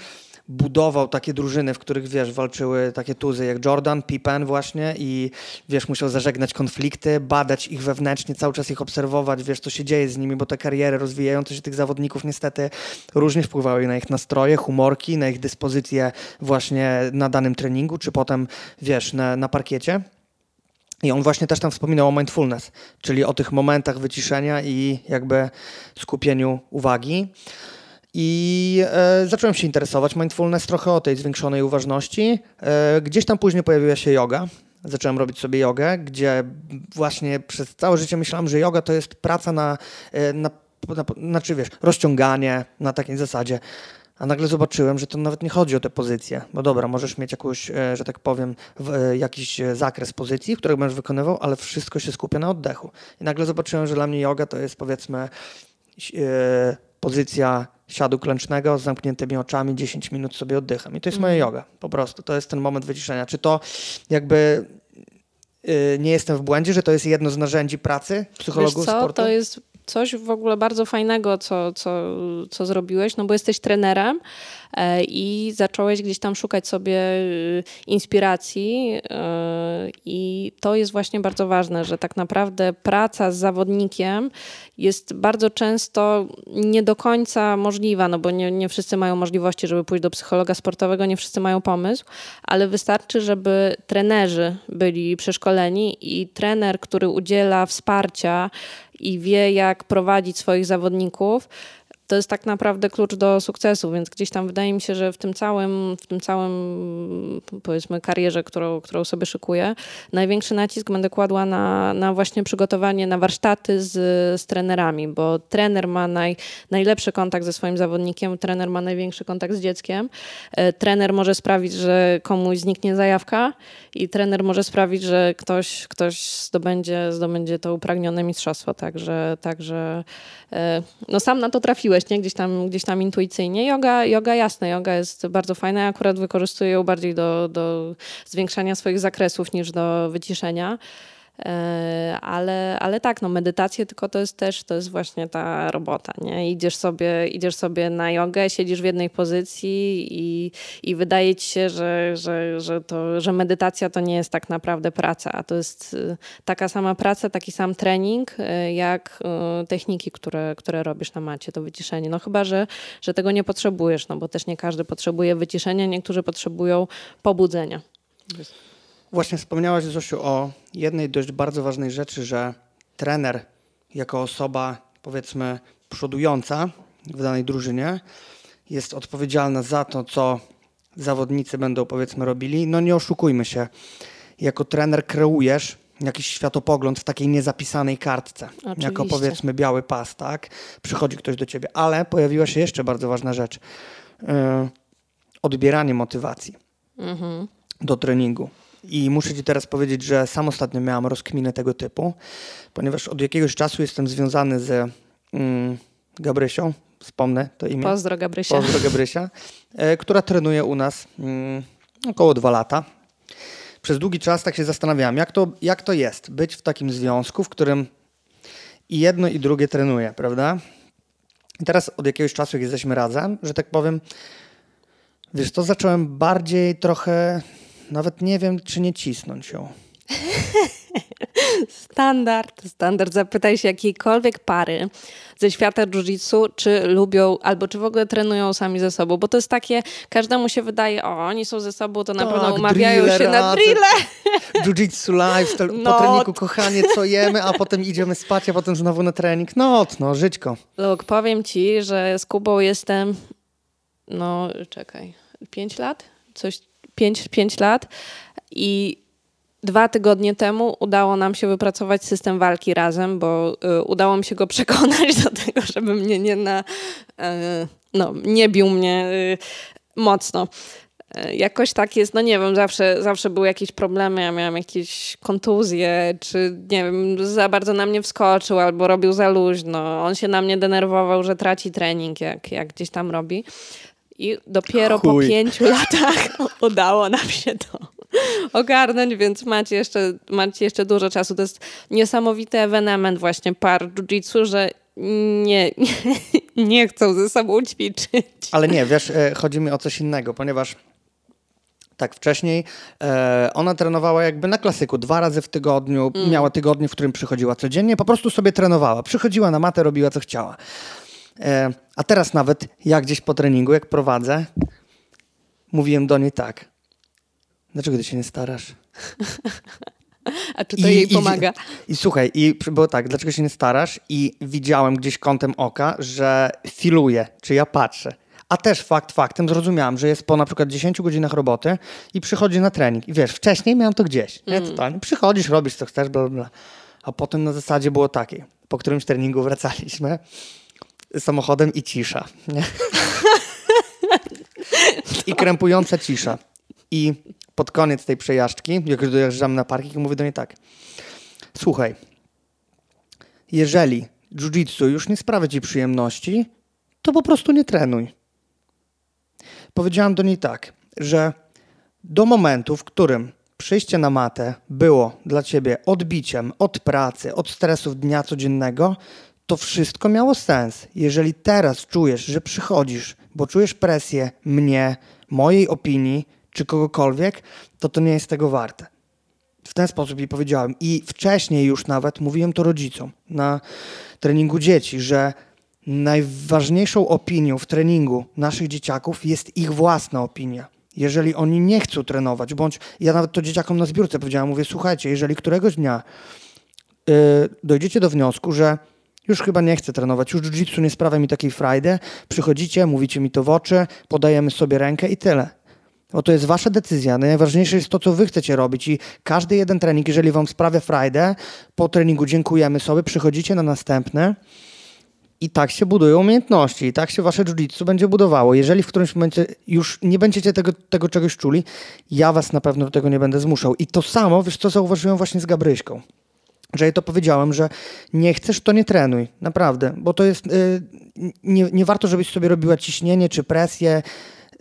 budował takie drużyny, w których, wiesz, walczyły takie tuzy jak Jordan, Pippen właśnie i, wiesz, musiał zażegnać konflikty, badać ich wewnętrznie, cały czas ich obserwować, wiesz, co się dzieje z nimi, bo te kariery rozwijające się tych zawodników niestety różnie wpływały na ich nastroje, humorki, na ich dyspozycje właśnie na danym treningu, czy potem, wiesz, na, na parkiecie. I on właśnie też tam wspominał o mindfulness, czyli o tych momentach wyciszenia i jakby skupieniu uwagi. I e, zacząłem się interesować mindfulness trochę o tej zwiększonej uważności. E, gdzieś tam później pojawiła się yoga. Zacząłem robić sobie jogę, gdzie właśnie przez całe życie myślałem, że yoga to jest praca na, e, na, na, znaczy wiesz, rozciąganie na takiej zasadzie. A nagle zobaczyłem, że to nawet nie chodzi o te pozycje. Bo dobra, możesz mieć jakąś, e, że tak powiem, w, jakiś zakres pozycji, które będziesz wykonywał, ale wszystko się skupia na oddechu. I nagle zobaczyłem, że dla mnie yoga to jest powiedzmy e, pozycja siadu klęcznego z zamkniętymi oczami, 10 minut sobie oddycham. I to jest moja mhm. yoga, po prostu. To jest ten moment wyciszenia. Czy to jakby yy, nie jestem w błędzie, że to jest jedno z narzędzi pracy psychologów Wiesz co? sportu? To jest coś w ogóle bardzo fajnego, co, co, co zrobiłeś, no bo jesteś trenerem e, i zacząłeś gdzieś tam szukać sobie y, inspiracji e, i to jest właśnie bardzo ważne, że tak naprawdę praca z zawodnikiem jest bardzo często nie do końca możliwa, no bo nie, nie wszyscy mają możliwości, żeby pójść do psychologa sportowego, nie wszyscy mają pomysł, ale wystarczy, żeby trenerzy byli przeszkoleni i trener, który udziela wsparcia i wie, jak prowadzić swoich zawodników, to jest tak naprawdę klucz do sukcesu, więc gdzieś tam wydaje mi się, że w tym całym, w tym całym powiedzmy karierze, którą, którą sobie szykuję, największy nacisk będę kładła na, na właśnie przygotowanie, na warsztaty z, z trenerami, bo trener ma naj, najlepszy kontakt ze swoim zawodnikiem, trener ma największy kontakt z dzieckiem, e, trener może sprawić, że komuś zniknie zajawka i trener może sprawić, że ktoś, ktoś zdobędzie, zdobędzie to upragnione mistrzostwo, także, także e, no sam na to trafiłem nie? Gdzieś tam, gdzieś tam intuicyjnie. Yoga, yoga jasne, yoga jest bardzo fajna. Ja akurat wykorzystuję ją bardziej do, do zwiększania swoich zakresów niż do wyciszenia. E, ale, ale tak, no medytację tylko to jest też, to jest właśnie ta robota, nie? Idziesz sobie, idziesz sobie na jogę, siedzisz w jednej pozycji i, i wydaje ci się, że, że, że, to, że medytacja to nie jest tak naprawdę praca, a to jest y, taka sama praca, taki sam trening, y, jak y, techniki, które, które robisz na macie, to wyciszenie. No chyba, że, że tego nie potrzebujesz, no bo też nie każdy potrzebuje wyciszenia, niektórzy potrzebują pobudzenia. Właśnie wspomniałaś, Zosiu, o jednej dość bardzo ważnej rzeczy, że trener jako osoba, powiedzmy, przodująca w danej drużynie jest odpowiedzialna za to, co zawodnicy będą, powiedzmy, robili. No nie oszukujmy się. Jako trener kreujesz jakiś światopogląd w takiej niezapisanej kartce. Oczywiście. Jako powiedzmy biały pas, tak? Przychodzi ktoś do ciebie. Ale pojawiła się jeszcze bardzo ważna rzecz. Yy, odbieranie motywacji mhm. do treningu. I muszę Ci teraz powiedzieć, że sam ostatnio miałam rozkminę tego typu, ponieważ od jakiegoś czasu jestem związany z mm, Gabrysią, wspomnę to imię. Pozdro Gabrysia. Pozdro Gabrysia, e, która trenuje u nas mm, około dwa lata. Przez długi czas tak się zastanawiałem, jak to, jak to jest być w takim związku, w którym i jedno i drugie trenuje, prawda? I teraz od jakiegoś czasu, jak jesteśmy razem, że tak powiem, wiesz, to zacząłem bardziej trochę nawet nie wiem, czy nie cisnąć ją. Standard, standard. Zapytaj się jakiejkolwiek pary ze świata jiu-jitsu, czy lubią, albo czy w ogóle trenują sami ze sobą, bo to jest takie, każdemu się wydaje, o, oni są ze sobą, to na tak, pewno umawiają się na drille. Jiu-jitsu lifestyle, no. po treningu kochanie, co jemy, a potem idziemy spać, a potem znowu na trening. No, no, żyćko. Luk, powiem ci, że z Kubą jestem, no, czekaj, pięć lat? Coś, pięć, pięć lat i dwa tygodnie temu udało nam się wypracować system walki razem, bo y, udało mi się go przekonać do tego, żeby mnie nie na, y, no, nie bił mnie y, mocno. Y, jakoś tak jest, no nie wiem, zawsze, zawsze były jakieś problemy, ja miałam jakieś kontuzje, czy nie wiem, za bardzo na mnie wskoczył albo robił za luźno. On się na mnie denerwował, że traci trening, jak, jak gdzieś tam robi. I dopiero Chuj. po pięciu latach udało nam się to ogarnąć, więc macie jeszcze, macie jeszcze dużo czasu. To jest niesamowity ewenement właśnie par jiu-jitsu, że nie, nie, nie chcą ze sobą ćwiczyć. Ale nie, wiesz, e, chodzi mi o coś innego, ponieważ tak, wcześniej e, ona trenowała jakby na klasyku, dwa razy w tygodniu. Mm. Miała tygodnie, w którym przychodziła codziennie, po prostu sobie trenowała. Przychodziła na matę, robiła co chciała. E, a teraz nawet ja gdzieś po treningu, jak prowadzę, mówiłem do niej tak. Dlaczego ty się nie starasz? A czy to I, jej pomaga? I, I, słuchaj, i było tak, dlaczego się nie starasz? I widziałem gdzieś kątem oka, że filuje, czy ja patrzę. A też fakt faktem zrozumiałam, że jest po na przykład 10 godzinach roboty i przychodzi na trening. I wiesz, wcześniej miałem to gdzieś. Mm. Nie, totalnie. Przychodzisz, robisz co chcesz, bla, bla. A potem na zasadzie było takie. Po którymś treningu wracaliśmy samochodem i cisza. I krępująca cisza. I pod koniec tej przejażdżki, jak już dojeżdżam na parking, mówię do niej tak. Słuchaj, jeżeli jiu-jitsu już nie sprawia ci przyjemności, to po prostu nie trenuj. Powiedziałam do niej tak, że do momentu, w którym przyjście na matę było dla ciebie odbiciem od pracy, od stresów dnia codziennego, to wszystko miało sens. Jeżeli teraz czujesz, że przychodzisz, bo czujesz presję mnie, mojej opinii czy kogokolwiek, to to nie jest tego warte. W ten sposób jej powiedziałem. I wcześniej już nawet mówiłem to rodzicom na treningu dzieci, że najważniejszą opinią w treningu naszych dzieciaków jest ich własna opinia. Jeżeli oni nie chcą trenować, bądź ja nawet to dzieciakom na zbiórce powiedziałem, mówię, słuchajcie, jeżeli któregoś dnia yy, dojdziecie do wniosku, że już chyba nie chcę trenować, już jiu-jitsu nie sprawia mi takiej frajdy, przychodzicie, mówicie mi to w oczy, podajemy sobie rękę i tyle. Bo to jest wasza decyzja. Najważniejsze jest to, co wy chcecie robić i każdy jeden trening, jeżeli wam sprawia frajdę, po treningu dziękujemy sobie, przychodzicie na następny i tak się budują umiejętności, i tak się wasze jiu-jitsu będzie budowało. Jeżeli w którymś momencie już nie będziecie tego, tego czegoś czuli, ja was na pewno do tego nie będę zmuszał. I to samo, wiesz co, zauważyłem właśnie z Gabryśką że jej to powiedziałem, że nie chcesz, to nie trenuj. Naprawdę, bo to jest. Yy, nie, nie warto, żebyś sobie robiła ciśnienie czy presję.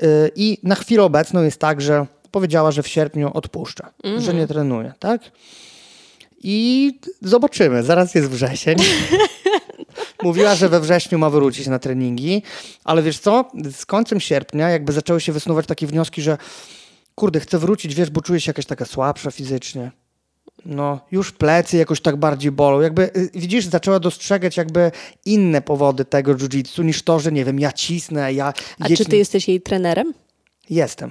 Yy, I na chwilę obecną jest tak, że powiedziała, że w sierpniu odpuszcza, mm. że nie trenuje, tak? I zobaczymy. Zaraz jest wrzesień. Mówiła, że we wrześniu ma wrócić na treningi, ale wiesz co? Z końcem sierpnia jakby zaczęły się wysnuwać takie wnioski, że kurde, chcę wrócić, wiesz, bo czuję się jakaś taka słabsza fizycznie no, już plecy jakoś tak bardziej bolą. Jakby, y, widzisz, zaczęła dostrzegać jakby inne powody tego jiu-jitsu niż to, że nie wiem, ja cisnę, ja... A czy ty jesteś jej trenerem? Jestem.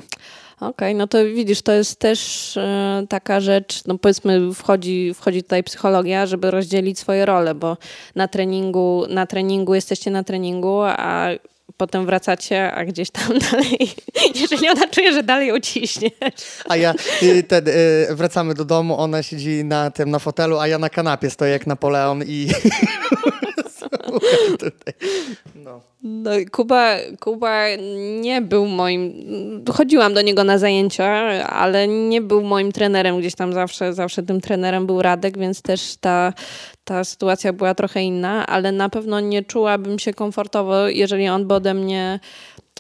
Okej, okay, no to widzisz, to jest też y, taka rzecz, no powiedzmy wchodzi, wchodzi tutaj psychologia, żeby rozdzielić swoje role, bo na treningu, na treningu jesteście na treningu, a potem wracacie, a gdzieś tam dalej, jeżeli ona czuje, że dalej uciśniesz. A ja y, ten, y, wracamy do domu, ona siedzi na tym, na fotelu, a ja na kanapie stoję jak Napoleon i No. no Kuba, Kuba nie był moim. Chodziłam do niego na zajęcia, ale nie był moim trenerem. Gdzieś tam zawsze, zawsze tym trenerem był Radek, więc też ta, ta sytuacja była trochę inna, ale na pewno nie czułabym się komfortowo, jeżeli on by ode mnie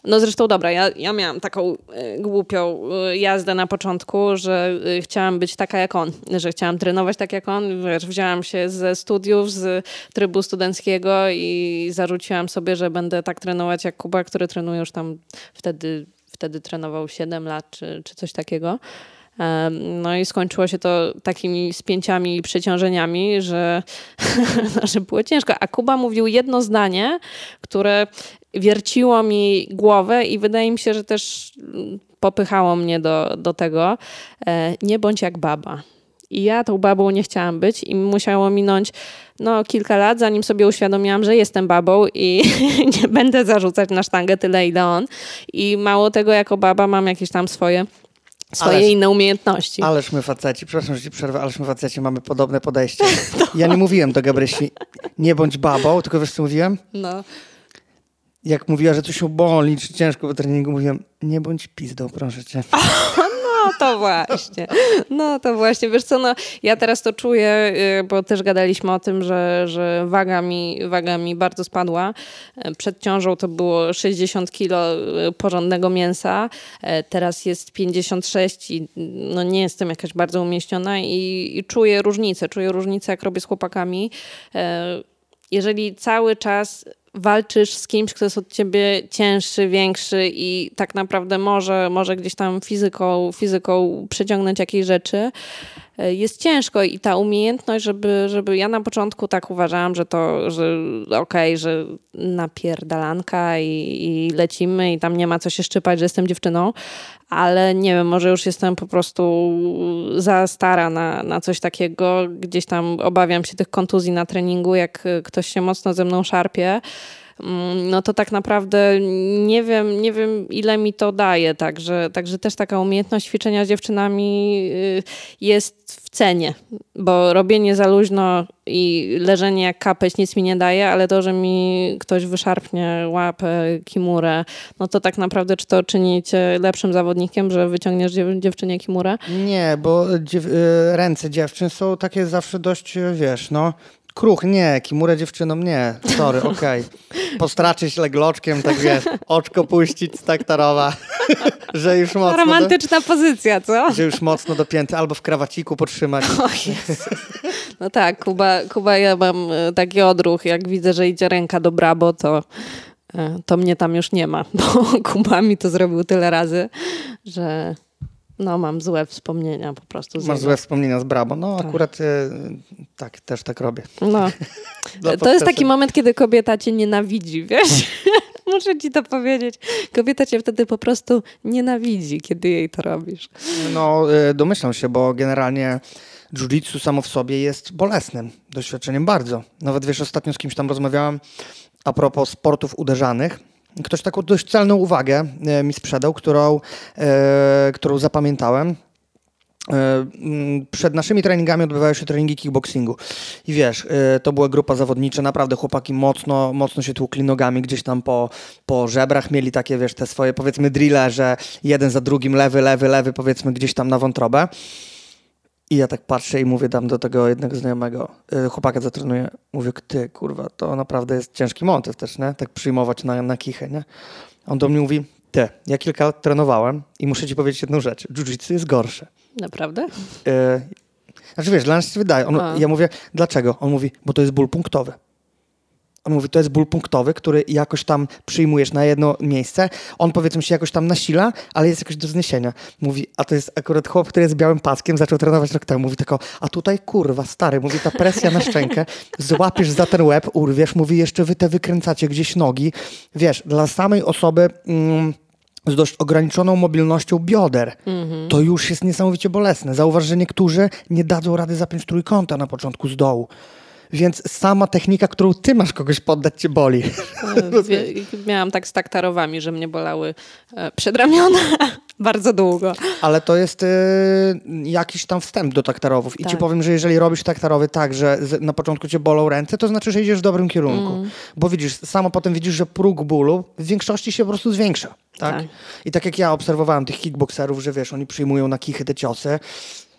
no zresztą dobra, ja, ja miałam taką y, głupią y, jazdę na początku, że y, chciałam być taka jak on, że chciałam trenować tak jak on. Wiesz, wzięłam się ze studiów, z trybu studenckiego i zarzuciłam sobie, że będę tak trenować jak Kuba, który trenuje już tam wtedy, wtedy trenował 7 lat czy, czy coś takiego. No i skończyło się to takimi spięciami i przeciążeniami, że, że było ciężko. A Kuba mówił jedno zdanie, które wierciło mi głowę i wydaje mi się, że też popychało mnie do, do tego. E, nie bądź jak baba. I ja tą babą nie chciałam być i musiało minąć no, kilka lat, zanim sobie uświadomiłam, że jestem babą i nie będę zarzucać na sztangę tyle, ile on. I mało tego, jako baba mam jakieś tam swoje swoje ależ, inne umiejętności. Ależ my faceci, przepraszam, że ci przerwę, ależ my faceci mamy podobne podejście. Ja nie mówiłem do Gabrysi, nie bądź babą, tylko wiesz co mówiłem? No. Jak mówiła, że coś się boli, czy ciężko po treningu, mówiłem, nie bądź pizdą, proszę cię. No to właśnie. No to właśnie. Wiesz co, no ja teraz to czuję, y, bo też gadaliśmy o tym, że, że waga, mi, waga mi bardzo spadła. Przed ciążą to było 60 kilo y, porządnego mięsa. E, teraz jest 56 i no nie jestem jakaś bardzo umieściona i, i czuję różnicę. Czuję różnicę, jak robię z chłopakami. E, jeżeli cały czas walczysz z kimś, kto jest od ciebie cięższy, większy i tak naprawdę może, może gdzieś tam fizyką, fizyką przeciągnąć jakieś rzeczy, jest ciężko i ta umiejętność, żeby, żeby ja na początku tak uważałam, że to, że okej, okay, że napierdalanka i, i lecimy i tam nie ma co się szczypać, że jestem dziewczyną, ale nie wiem, może już jestem po prostu za stara na, na coś takiego. Gdzieś tam obawiam się tych kontuzji na treningu, jak ktoś się mocno ze mną szarpie no to tak naprawdę nie wiem, nie wiem ile mi to daje. Także, także też taka umiejętność ćwiczenia z dziewczynami y, jest w cenie, bo robienie za luźno i leżenie jak kapeć nic mi nie daje, ale to, że mi ktoś wyszarpnie łapę, kimurę, no to tak naprawdę czy to czyni cię lepszym zawodnikiem, że wyciągniesz dziew dziewczynie kimurę? Nie, bo dziew y, ręce dziewczyn są takie zawsze dość, wiesz, no Kruch, nie, kimurę dziewczynom nie. Sorry, okej. Okay. Postraczyć legloczkiem, tak wiesz, oczko puścić z taktarowa, że już mocno... Romantyczna do, pozycja, co? Że już mocno dopięty, albo w krawaciku potrzymać. O no tak, Kuba, Kuba, ja mam e, taki odruch, jak widzę, że idzie ręka do brabo, to, e, to mnie tam już nie ma, bo Kuba mi to zrobił tyle razy, że no, mam złe wspomnienia po prostu. Masz złe wspomnienia z Brabo. No, tak. akurat e, tak, też tak robię. No. to jest taki moment, kiedy kobieta cię nienawidzi, wiesz? Muszę ci to powiedzieć. Kobieta cię wtedy po prostu nienawidzi, kiedy jej to robisz. No, e, domyślam się, bo generalnie jiu-jitsu samo w sobie jest bolesnym doświadczeniem bardzo. Nawet wiesz, ostatnio z kimś tam rozmawiałam a propos sportów uderzanych Ktoś taką dość celną uwagę e, mi sprzedał, którą, e, którą zapamiętałem. E, przed naszymi treningami odbywały się treningi kickboxingu. I wiesz, to była grupa zawodnicza, naprawdę chłopaki mocno, mocno się tłukli nogami gdzieś tam po, po żebrach, mieli takie, wiesz, te swoje powiedzmy drille, że jeden za drugim, lewy, lewy, lewy, powiedzmy gdzieś tam na wątrobę. I ja tak patrzę i mówię tam do tego jednego znajomego, yy, chłopaka zatrenuję, mówię, ty kurwa, to naprawdę jest ciężki motyw też, nie? Tak przyjmować na, na kichę, nie? On do mnie mówi, ty, ja kilka lat trenowałem i muszę ci powiedzieć jedną rzecz, jiu-jitsu jest gorsze. Naprawdę? Yy, znaczy wiesz, dla nas się wydaje. On, ja mówię, dlaczego? On mówi, bo to jest ból punktowy. On mówi, to jest ból punktowy, który jakoś tam przyjmujesz na jedno miejsce. On powiedzmy się jakoś tam nasila, ale jest jakoś do zniesienia. Mówi, a to jest akurat chłop, który jest białym paskiem, zaczął trenować rok temu. Mówi tylko, a tutaj kurwa, stary, mówi, ta presja na szczękę, złapiesz za ten łeb, urwiesz, mówi, jeszcze wy te wykręcacie gdzieś nogi. Wiesz, dla samej osoby... Mm, z dość ograniczoną mobilnością bioder, mm -hmm. to już jest niesamowicie bolesne. Zauważ, że niektórzy nie dadzą rady zapiąć trójkąta na początku z dołu. Więc sama technika, którą ty masz kogoś poddać, cię boli. Miałam tak z taktarowami, że mnie bolały e, przedramiona bardzo długo. Ale to jest y, jakiś tam wstęp do taktarowów. I tak. ci powiem, że jeżeli robisz taktarowy tak, że na początku cię bolą ręce, to znaczy, że idziesz w dobrym kierunku. Mm. Bo widzisz, samo potem widzisz, że próg bólu w większości się po prostu zwiększa. Tak? tak? I tak jak ja obserwowałem tych kickboxerów, że wiesz, oni przyjmują na kichy te ciosy,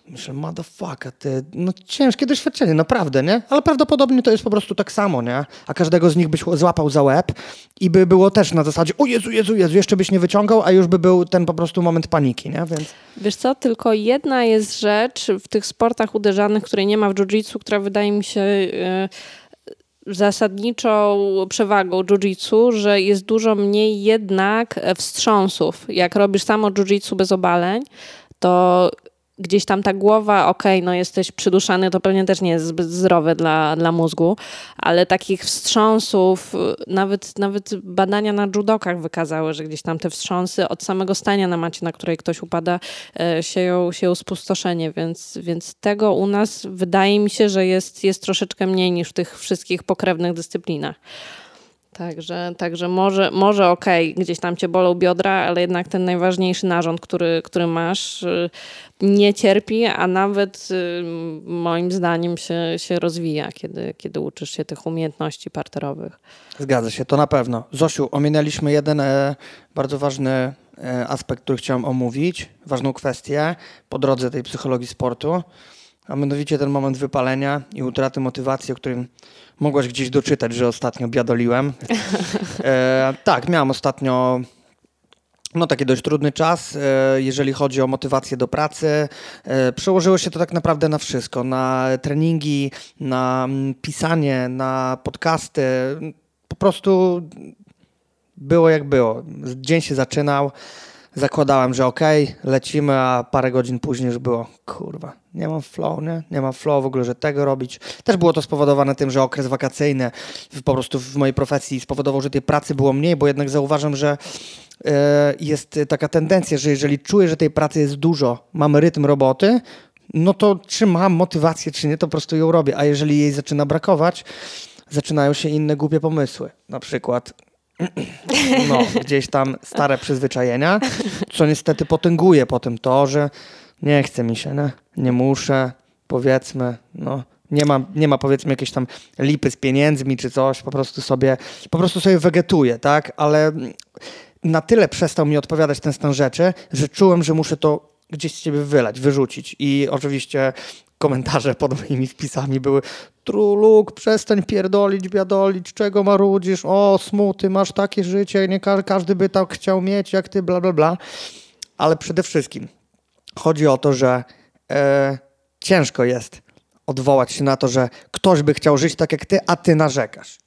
Myślę, motherfucker, ty, no ciężkie doświadczenie, naprawdę, nie? Ale prawdopodobnie to jest po prostu tak samo, nie? A każdego z nich byś złapał za łeb i by było też na zasadzie, o Jezu, Jezu, Jezu, jeszcze byś nie wyciągał, a już by był ten po prostu moment paniki, nie? Więc... Wiesz co, tylko jedna jest rzecz w tych sportach uderzanych, której nie ma w jiu-jitsu, która wydaje mi się... Yy zasadniczą przewagą jiu-jitsu, że jest dużo mniej jednak wstrząsów. Jak robisz samo jiu-jitsu bez obaleń, to gdzieś tam ta głowa, okej, okay, no jesteś przyduszany, to pewnie też nie jest zbyt zdrowe dla, dla mózgu, ale takich wstrząsów, nawet, nawet badania na judokach wykazały, że gdzieś tam te wstrząsy od samego stania na macie, na której ktoś upada, e, sieją, sieją spustoszenie, więc, więc tego u nas wydaje mi się, że jest, jest troszeczkę mniej niż w tych wszystkich pokrewnych dyscyplinach. Także, także może, może okej, okay, gdzieś tam cię bolą biodra, ale jednak ten najważniejszy narząd, który, który masz, y, nie cierpi, a nawet y, moim zdaniem się, się rozwija, kiedy, kiedy uczysz się tych umiejętności parterowych. Zgadza się, to na pewno. Zosiu, ominęliśmy jeden e, bardzo ważny e, aspekt, który chciałem omówić, ważną kwestię po drodze tej psychologii sportu a mianowicie ten moment wypalenia i utraty motywacji, o którym mogłaś gdzieś doczytać, że ostatnio biadoliłem. E, tak, miałem ostatnio no taki dość trudny czas, e, jeżeli chodzi o motywację do pracy. E, przełożyło się to tak naprawdę na wszystko, na treningi, na mm, pisanie, na podcasty. Po prostu było jak było. Dzień się zaczynał zakładałem, że okej, okay, lecimy, a parę godzin później już było, kurwa, nie mam flow, nie? Nie mam flow w ogóle, że tego robić. Też było to spowodowane tym, że okres wakacyjny po prostu w mojej profesji spowodował, że tej pracy było mniej, bo jednak zauważam, że e, jest taka tendencja, że jeżeli czuję, że tej pracy jest dużo, mamy rytm roboty, no to czy mam motywację, czy nie, to po prostu ją robię. A jeżeli jej zaczyna brakować, zaczynają się inne głupie pomysły. Na przykład no, gdzieś tam stare przyzwyczajenia, co niestety potęguje potem to, że nie chce mi się, nie, nie muszę, powiedzmy, no, nie ma, nie ma powiedzmy jakiejś tam lipy z pieniędzmi czy coś, po prostu sobie, po prostu sobie wegetuję, tak, ale na tyle przestał mi odpowiadać ten stan rzeczy, że czułem, że muszę to gdzieś z siebie wylać, wyrzucić. I oczywiście komentarze pod moimi wpisami były Truluk, przestań pierdolić, biadolić, czego marudzisz, o smuty, masz takie życie, nie ka każdy by tak chciał mieć jak ty, bla bla bla. Ale przede wszystkim chodzi o to, że e, ciężko jest odwołać się na to, że ktoś by chciał żyć tak jak ty, a ty narzekasz.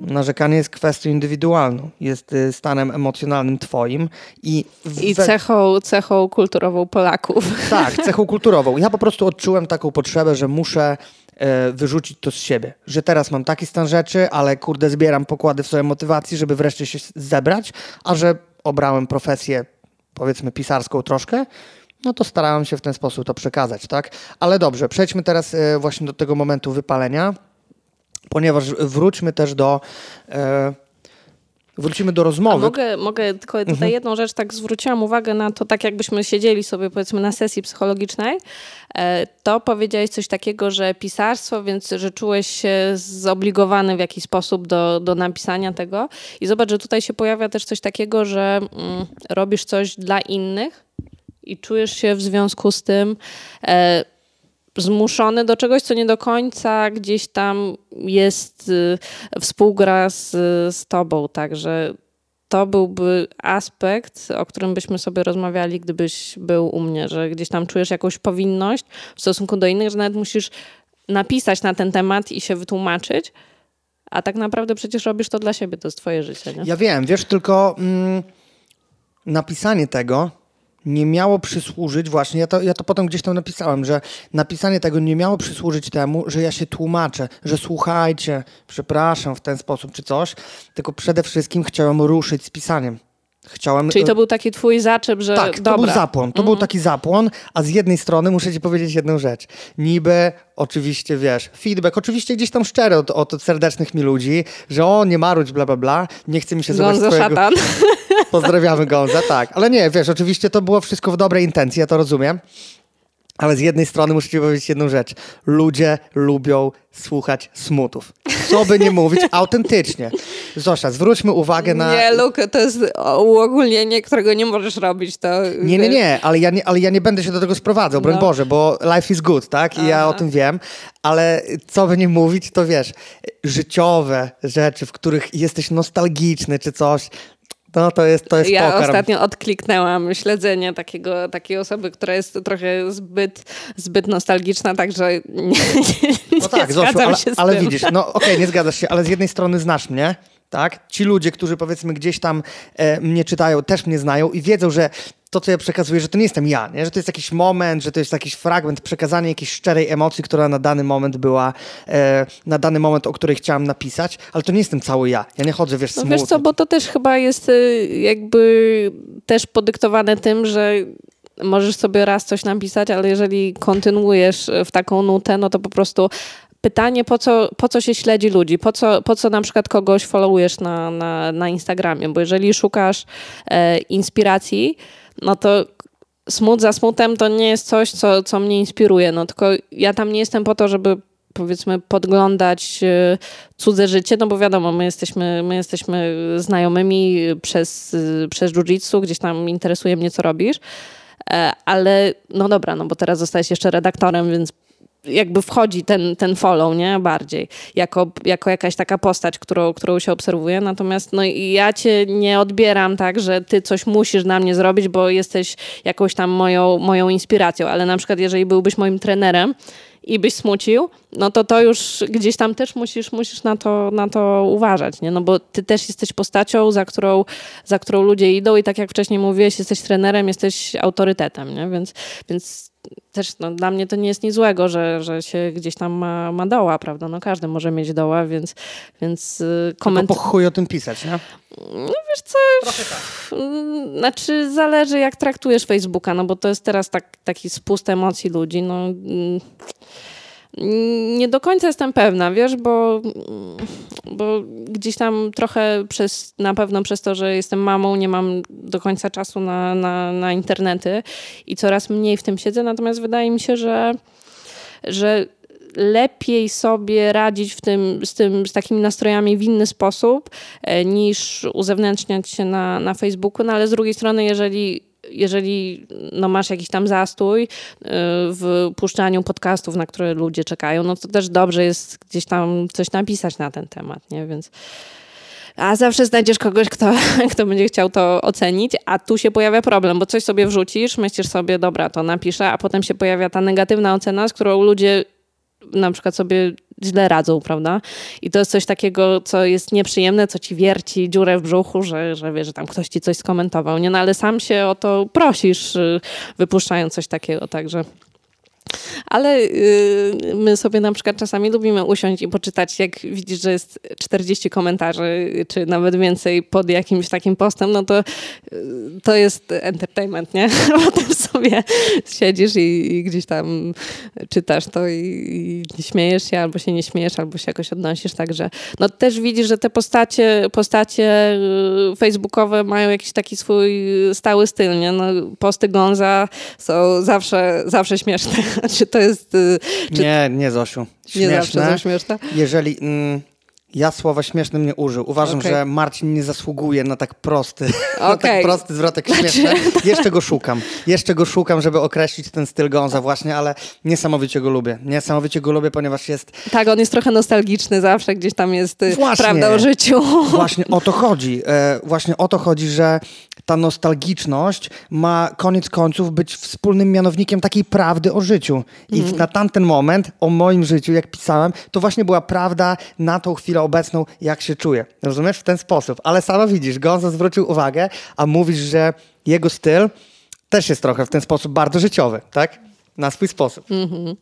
Narzekanie jest kwestią indywidualną, jest y, stanem emocjonalnym twoim i... I cechą, cechą kulturową Polaków. Tak, cechą kulturową. Ja po prostu odczułem taką potrzebę, że muszę e, wyrzucić to z siebie. Że teraz mam taki stan rzeczy, ale kurde zbieram pokłady w swojej motywacji, żeby wreszcie się zebrać, a że obrałem profesję powiedzmy pisarską troszkę, no to starałem się w ten sposób to przekazać, tak? Ale dobrze, przejdźmy teraz e, właśnie do tego momentu wypalenia ponieważ wróćmy też do. E, wrócimy do rozmowy. A mogę, mogę tylko tutaj mhm. jedną rzecz, tak zwróciłam uwagę na to, tak jakbyśmy siedzieli sobie powiedzmy na sesji psychologicznej, e, to powiedziałeś coś takiego, że pisarstwo, więc że czułeś się zobligowany w jakiś sposób do, do napisania tego i zobacz, że tutaj się pojawia też coś takiego, że mm, robisz coś dla innych i czujesz się w związku z tym e, zmuszony do czegoś, co nie do końca gdzieś tam jest, y, współgra z, z tobą, także to byłby aspekt, o którym byśmy sobie rozmawiali, gdybyś był u mnie, że gdzieś tam czujesz jakąś powinność w stosunku do innych, że nawet musisz napisać na ten temat i się wytłumaczyć, a tak naprawdę przecież robisz to dla siebie, to jest twoje życie. Nie? Ja wiem, wiesz, tylko mm, napisanie tego nie miało przysłużyć, właśnie, ja to, ja to potem gdzieś tam napisałem, że napisanie tego nie miało przysłużyć temu, że ja się tłumaczę, że słuchajcie, przepraszam w ten sposób czy coś, tylko przede wszystkim chciałem ruszyć z pisaniem. Chciałem... Czyli to był taki twój zaczep, że Tak, dobra. to był zapłon. To był mhm. taki zapłon, a z jednej strony muszę ci powiedzieć jedną rzecz. Niby, oczywiście, wiesz, feedback, oczywiście gdzieś tam szczery od, od serdecznych mi ludzi, że o, nie marudź, bla, bla, bla, nie chce mi się zobaczyć twojego... szatan. Pozdrawiamy Gonza, tak. Ale nie, wiesz, oczywiście to było wszystko w dobrej intencji, ja to rozumiem. Ale z jednej strony muszę ci powiedzieć jedną rzecz. Ludzie lubią słuchać smutów. Co by nie mówić, autentycznie. Zosia, zwróćmy uwagę na... Nie, Luke, to jest uogólnienie, którego nie możesz robić. To... Nie, nie, nie, ale ja nie, ale ja nie będę się do tego sprowadzał, broń no. Boże, bo life is good, tak? I Aha. ja o tym wiem. Ale co by nie mówić, to wiesz, życiowe rzeczy, w których jesteś nostalgiczny czy coś, no to jest, to jest Ja pokarm. ostatnio odkliknęłam śledzenie takiego, takiej osoby, która jest trochę zbyt, zbyt nostalgiczna, także nie, nie, no tak, nie Zosiu, ale, ale widzisz, no okej, okay, nie zgadzasz się, ale z jednej strony znasz mnie, tak? Ci ludzie, którzy powiedzmy gdzieś tam e, mnie czytają, też mnie znają i wiedzą, że to, co ja przekazuję, że to nie jestem ja, nie? że to jest jakiś moment, że to jest jakiś fragment, przekazanie jakiejś szczerej emocji, która na dany moment była, e, na dany moment, o której chciałam napisać, ale to nie jestem cały ja. Ja nie chodzę, wiesz, no smutny. Wiesz co, bo to też chyba jest y, jakby też podyktowane tym, że możesz sobie raz coś napisać, ale jeżeli kontynuujesz w taką nutę, no to po prostu pytanie, po co, po co się śledzi ludzi, po co, po co na przykład kogoś followujesz na, na, na Instagramie, bo jeżeli szukasz e, inspiracji, no to smut za smutem to nie jest coś, co, co mnie inspiruje, no tylko ja tam nie jestem po to, żeby powiedzmy podglądać e, cudze życie, no bo wiadomo, my jesteśmy, my jesteśmy znajomymi przez, przez jiu-jitsu, gdzieś tam interesuje mnie, co robisz, e, ale no dobra, no bo teraz zostałeś jeszcze redaktorem, więc jakby wchodzi ten, ten follow, nie? Bardziej. Jako, jako jakaś taka postać, którą, którą się obserwuje. Natomiast no, ja cię nie odbieram tak, że ty coś musisz na mnie zrobić, bo jesteś jakąś tam moją, moją inspiracją. Ale na przykład, jeżeli byłbyś moim trenerem i byś smucił, no to to już gdzieś tam też musisz, musisz na, to, na to uważać, nie? No bo ty też jesteś postacią, za którą, za którą ludzie idą i tak jak wcześniej mówiłeś, jesteś trenerem, jesteś autorytetem, nie? Więc, więc też no, dla mnie to nie jest nic złego, że, że się gdzieś tam ma, ma doła, prawda? No każdy może mieć doła, więc, więc y, koment... Tylko po chuj o tym pisać, nie? No wiesz co, tak. znaczy zależy jak traktujesz Facebooka, no bo to jest teraz tak, taki spust emocji ludzi, no mm, nie do końca jestem pewna, wiesz, bo, bo gdzieś tam trochę przez, na pewno przez to, że jestem mamą, nie mam do końca czasu na, na, na internety i coraz mniej w tym siedzę, natomiast wydaje mi się, że, że lepiej sobie radzić w tym, z, tym, z takimi nastrojami w inny sposób, e, niż uzewnętrzniać się na, na Facebooku, no ale z drugiej strony, jeżeli jeżeli no, masz jakiś tam zastój y, w puszczaniu podcastów, na które ludzie czekają, no to też dobrze jest gdzieś tam coś napisać na ten temat, nie? Więc a zawsze znajdziesz kogoś, kto, kto będzie chciał to ocenić, a tu się pojawia problem, bo coś sobie wrzucisz, myślisz sobie, dobra, to napiszę, a potem się pojawia ta negatywna ocena, z którą ludzie na przykład sobie źle radzą, prawda? I to jest coś takiego, co jest nieprzyjemne, co ci wierci dziurę w brzuchu, że, że wie, że tam ktoś ci coś skomentował, nie? No ale sam się o to prosisz, y, wypuszczając coś takiego, także... Ale yy, my sobie na przykład czasami lubimy usiąść i poczytać, jak widzisz, że jest 40 komentarzy, czy nawet więcej pod jakimś takim postem, no to yy, to jest entertainment, nie? Potem sobie siedzisz i, i, gdzieś tam czytasz to i, i śmiejesz się, albo się nie śmiejesz, albo się jakoś odnosisz, także no też widzisz, że te postacie, postacie yy, facebookowe mają jakiś taki swój stały styl, nie? No, posty Gonza są zawsze, zawsze śmieszne. Czy to jest... Y, czy... Nie, nie Zosiu. Śmieszne. Nie zawsze są śmieszne? Jeżeli... Mm, ja słowa śmiesznym nie użył. Uważam, okay. że Marcin nie zasługuje na tak prosty, okay. na tak prosty zwrotek śmieszny. Jeszcze go szukam. Jeszcze go szukam, żeby określić ten styl Gonza właśnie, ale niesamowicie go lubię. Niesamowicie go lubię, ponieważ jest... Tak, on jest trochę nostalgiczny zawsze, gdzieś tam jest y, właśnie, prawda o życiu. Właśnie o to chodzi. E, właśnie o to chodzi, że ta nostalgiczność ma koniec końców być wspólnym mianownikiem takiej prawdy o życiu. I mm. na tamten moment o moim życiu, jak pisałem, to właśnie była prawda na tą chwilę obecną, jak się czuję. Rozumiesz? W ten sposób. Ale sama widzisz, Gonzo zwrócił uwagę, a mówisz, że jego styl też jest trochę w ten sposób bardzo życiowy, tak? Na swój sposób. Mm -hmm.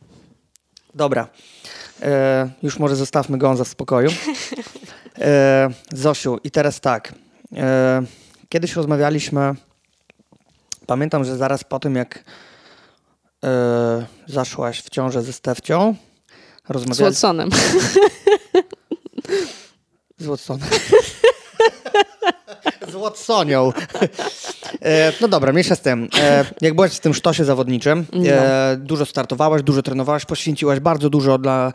Dobra. E, już może zostawmy Gonza w spokoju. E, Zosiu, i teraz tak. E, kiedyś rozmawialiśmy, pamiętam, że zaraz po tym, jak e, zaszłaś w ciążę ze Stefcią, rozmawialiśmy... Z Watsonem. Z Watsonem. z Watsonią. E, no dobra, mniejsza z tym. E, jak byłaś w tym sztosie zawodniczym, no. e, dużo startowałaś, dużo trenowałaś, poświęciłaś bardzo dużo dla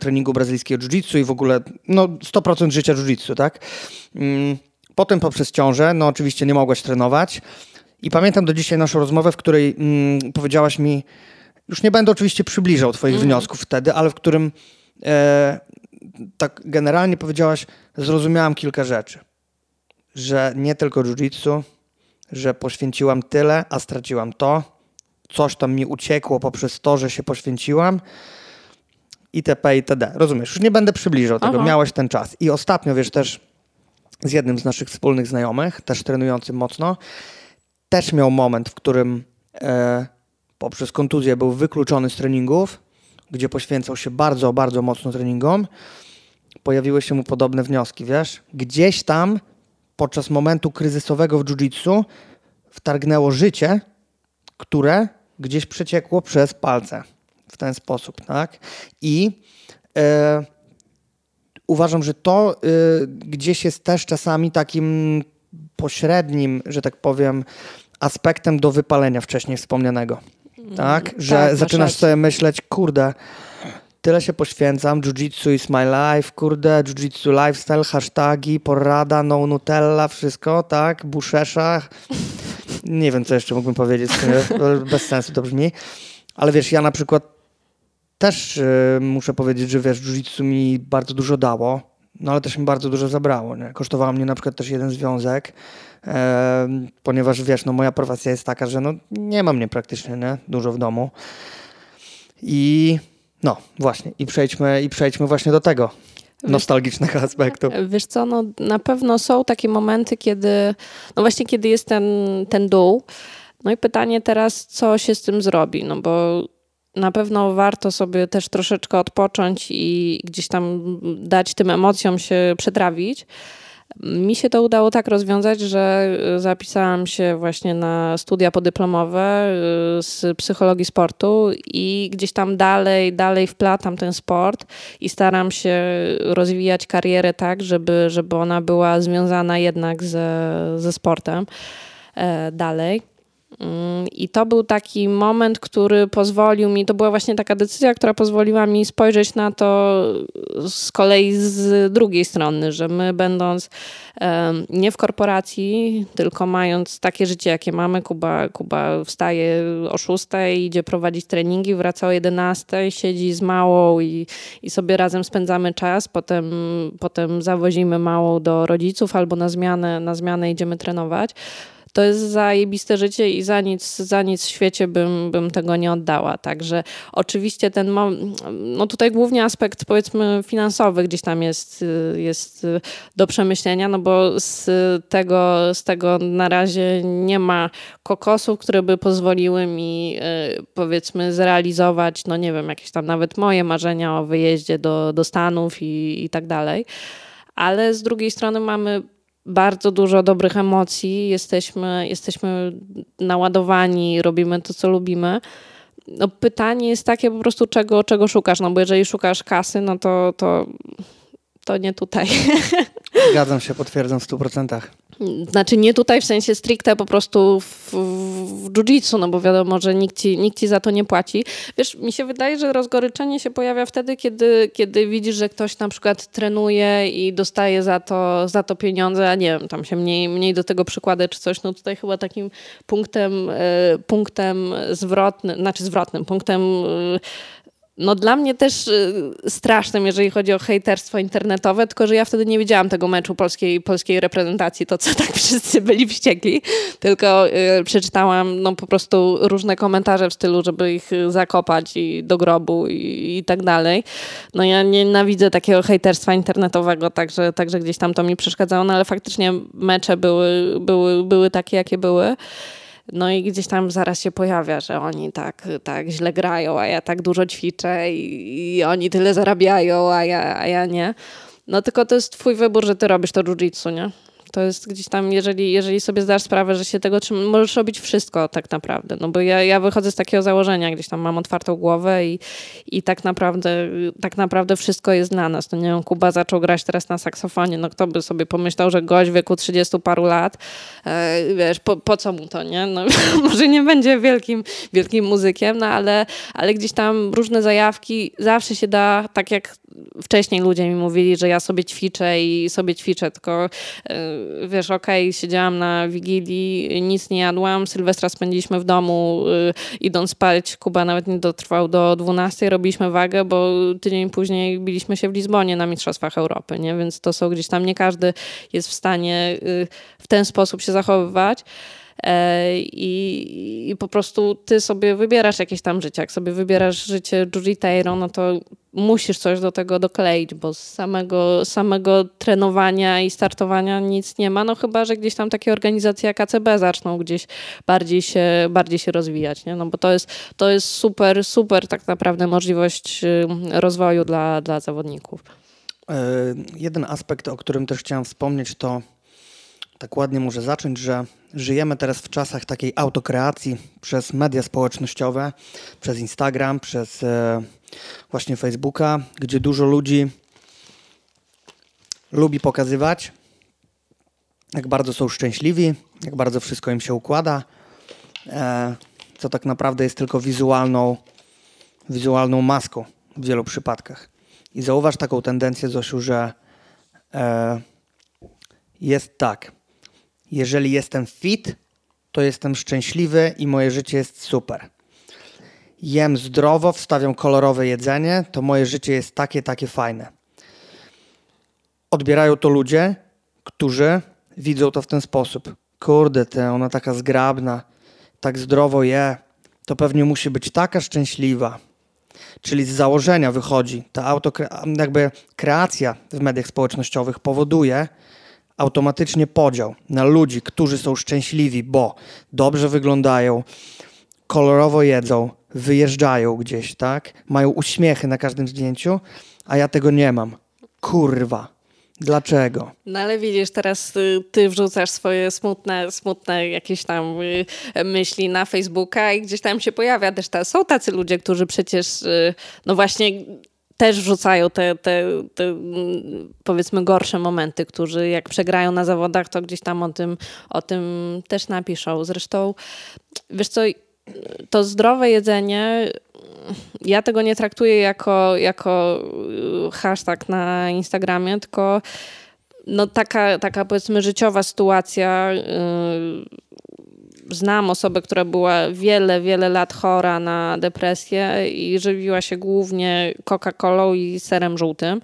treningu brazylijskiego jiu-jitsu i w ogóle no, 100% życia jiu-jitsu, tak? Mm, potem poprzez ciążę, no oczywiście nie mogłaś trenować i pamiętam do dzisiaj naszą rozmowę, w której mm, powiedziałaś mi, już nie będę oczywiście przybliżał twoich mm. wniosków wtedy, ale w którym e, tak generalnie powiedziałaś, zrozumiałam kilka rzeczy. Że nie tylko jiu-jitsu, że poświęciłam tyle, a straciłam to. Coś tam mi uciekło poprzez to, że się poświęciłam. Itp. itd. Rozumiesz? Już nie będę przybliżał tego. Aha. Miałeś ten czas. I ostatnio, wiesz, też z jednym z naszych wspólnych znajomych, też trenującym mocno. Też miał moment, w którym e, poprzez kontuzję był wykluczony z treningów, gdzie poświęcał się bardzo, bardzo mocno treningom. Pojawiły się mu podobne wnioski, wiesz? Gdzieś tam podczas momentu kryzysowego w jiu-jitsu wtargnęło życie, które gdzieś przeciekło przez palce w ten sposób, tak? I e, uważam, że to e, gdzieś jest też czasami takim pośrednim, że tak powiem, aspektem do wypalenia wcześniej wspomnianego. Mm, tak? Że tak, zaczynasz sobie myśleć, kurde, tyle się poświęcam, jiu-jitsu is my life, kurde, jiu-jitsu lifestyle, hashtagi, porada, no Nutella, wszystko, tak? Buszesza. Nie wiem, co jeszcze mógłbym powiedzieć, bez sensu to brzmi. Ale wiesz, ja na przykład też y, muszę powiedzieć, że wiesz, jiu-jitsu mi bardzo dużo dało, no ale też mi bardzo dużo zabrało. Nie? Kosztowało mnie na przykład też jeden związek, e, ponieważ wiesz, no moja profesja jest taka, że no nie mam mnie praktycznie nie? dużo w domu. I no właśnie, i przejdźmy, i przejdźmy właśnie do tego nostalgicznego aspektu. Wiesz co, no na pewno są takie momenty, kiedy, no właśnie kiedy jest ten, ten dół, no i pytanie teraz, co się z tym zrobi, no bo na pewno warto sobie też troszeczkę odpocząć i gdzieś tam dać tym emocjom się przetrawić. Mi się to udało tak rozwiązać, że zapisałam się właśnie na studia podyplomowe y, z psychologii sportu i gdzieś tam dalej, dalej wplatam ten sport i staram się rozwijać karierę tak, żeby, żeby ona była związana jednak ze, ze sportem e, dalej. Mm, I to był taki moment, który pozwolił mi, to była właśnie taka decyzja, która pozwoliła mi spojrzeć na to z kolei z drugiej strony, że my będąc nie w korporacji, tylko mając takie życie, jakie mamy, Kuba, Kuba wstaje o 6, idzie prowadzić treningi, wraca o 11, siedzi z małą i, i sobie razem spędzamy czas, potem, potem zawozimy małą do rodziców albo na zmianę, na zmianę idziemy trenować to jest zajebiste życie i za nic, za nic w świecie bym, bym tego nie oddała. Także oczywiście ten, no tutaj głównie aspekt powiedzmy finansowy gdzieś tam jest, jest do przemyślenia, no bo z tego, z tego na razie nie ma kokosów, które by pozwoliły mi y, powiedzmy zrealizować, no nie wiem, jakieś tam nawet moje marzenia o wyjeździe do, do Stanów i, i tak dalej. Ale z drugiej strony mamy bardzo dużo dobrych emocji, jesteśmy, jesteśmy naładowani, robimy to, co lubimy. No, pytanie jest takie po prostu, czego, czego szukasz, no bo jeżeli szukasz kasy, no to, to, to nie tutaj. Zgadzam się, potwierdzam w 100%. Znaczy nie tutaj w sensie stricte po prostu w, w jiu-jitsu, no bo wiadomo, że nikt ci, nikt ci za to nie płaci. Wiesz, mi się wydaje, że rozgoryczenie się pojawia wtedy, kiedy, kiedy widzisz, że ktoś na przykład trenuje i dostaje za to, za to pieniądze, a nie wiem, tam się mniej, mniej do tego przykłada czy coś. No tutaj chyba takim punktem, y, punktem zwrotnym, znaczy zwrotnym, punktem y, no dla mnie też y, strasznym, jeżeli chodzi o hejterstwo internetowe, tylko że ja wtedy nie widziałam tego meczu polskiej, polskiej reprezentacji, to co tak wszyscy byli wściekli, tylko y, przeczytałam no, po prostu różne komentarze w stylu, żeby ich zakopać i do grobu i, i tak dalej. No ja nienawidzę takiego hejterstwa internetowego, także, także gdzieś tam to mi przeszkadzało, no ale faktycznie mecze były, były, były takie, jakie były. No i gdzieś tam zaraz się pojawia, że oni tak, tak źle grają, a ja tak dużo ćwiczę i, i oni tyle zarabiają, a ja, a ja nie. No tylko to jest twój wybór, że ty robisz to jiu-jitsu, nie? To jest gdzieś tam, jeżeli, jeżeli sobie zdasz sprawę, że się tego czym możesz robić wszystko tak naprawdę. No bo ja, ja wychodzę z takiego założenia, gdzieś tam mam otwartą głowę i, i tak naprawdę tak naprawdę wszystko jest dla nas. No nie wiem, Kuba zaczął grać teraz na saksofonie, no kto by sobie pomyślał, że gość w wieku 30 paru lat, e, wiesz, po, po co mu to, nie? No, może nie będzie wielkim, wielkim muzykiem, no ale, ale gdzieś tam różne zajawki zawsze się da, tak jak wcześniej ludzie mi mówili, że ja sobie ćwiczę i sobie ćwiczę, tylko e, wiesz, okej, okay, siedziałam na Wigilii, nic nie jadłam, Sylwestra spędziliśmy w domu, e, idąc spać, Kuba nawet nie dotrwał do 12, robiliśmy wagę, bo tydzień później biliśmy się w Lizbonie na Mistrzostwach Europy, nie? więc to są gdzieś tam, nie każdy jest w stanie e, w ten sposób się zachowywać. E, I, I, po prostu ty sobie wybierasz jakieś tam życie. Jak sobie wybierasz życie jiu no to musisz coś do tego dokleić, bo z samego, samego trenowania i startowania nic nie ma, no chyba, że gdzieś tam takie organizacje jak ACB zaczną gdzieś bardziej się, bardziej się rozwijać, nie? no bo to jest, to jest super, super tak naprawdę możliwość y, rozwoju dla, dla zawodników. E, jeden aspekt, o którym też chciałem wspomnieć, to tak ładnie może zacząć, że żyjemy teraz w czasach takiej autokreacji przez media społecznościowe, przez Instagram, przez e, właśnie Facebooka, gdzie dużo ludzi lubi pokazywać, jak bardzo są szczęśliwi, jak bardzo wszystko im się układa, e, co tak naprawdę jest tylko wizualną, wizualną maską w wielu przypadkach. I zauważ taką tendencję, Zosiu, że e, jest tak. Jeżeli jestem fit, to jestem szczęśliwy i moje życie jest super. Jem zdrowo, wstawiam kolorowe jedzenie, to moje życie jest takie, takie fajne. Odbierają to ludzie, którzy widzą to w ten sposób. Kurde, te, ona taka zgrabna, tak zdrowo je, to pewnie musi być taka szczęśliwa. Czyli z założenia wychodzi, ta autokre- jakby kreacja w mediach społecznościowych powoduje automatycznie podział na ludzi, którzy są szczęśliwi, bo dobrze wyglądają, kolorowo jedzą, wyjeżdżają gdzieś, tak? Mają uśmiechy na każdym zdjęciu, a ja tego nie mam. Kurwa. Dlaczego? No ale widzisz, teraz ty, ty wrzucasz swoje smutne, smutne jakieś tam y, myśli na Facebooka i gdzieś tam się pojawia też ta, są tacy ludzie, którzy przecież y, no właśnie też wrzucają te, te, te, mm, powiedzmy gorsze momenty, którzy jak przegrają na zawodach, to gdzieś tam o tym, o tym też napiszą. Zresztą, wiesz co, to zdrowe jedzenie, ja tego nie traktuję jako, jako hashtag na Instagramie, tylko no taka, taka powiedzmy życiowa sytuacja. Yy, znam osobę, która była wiele, wiele lat chora na depresję i żywiła się głównie Coca-Colą i serem żółtym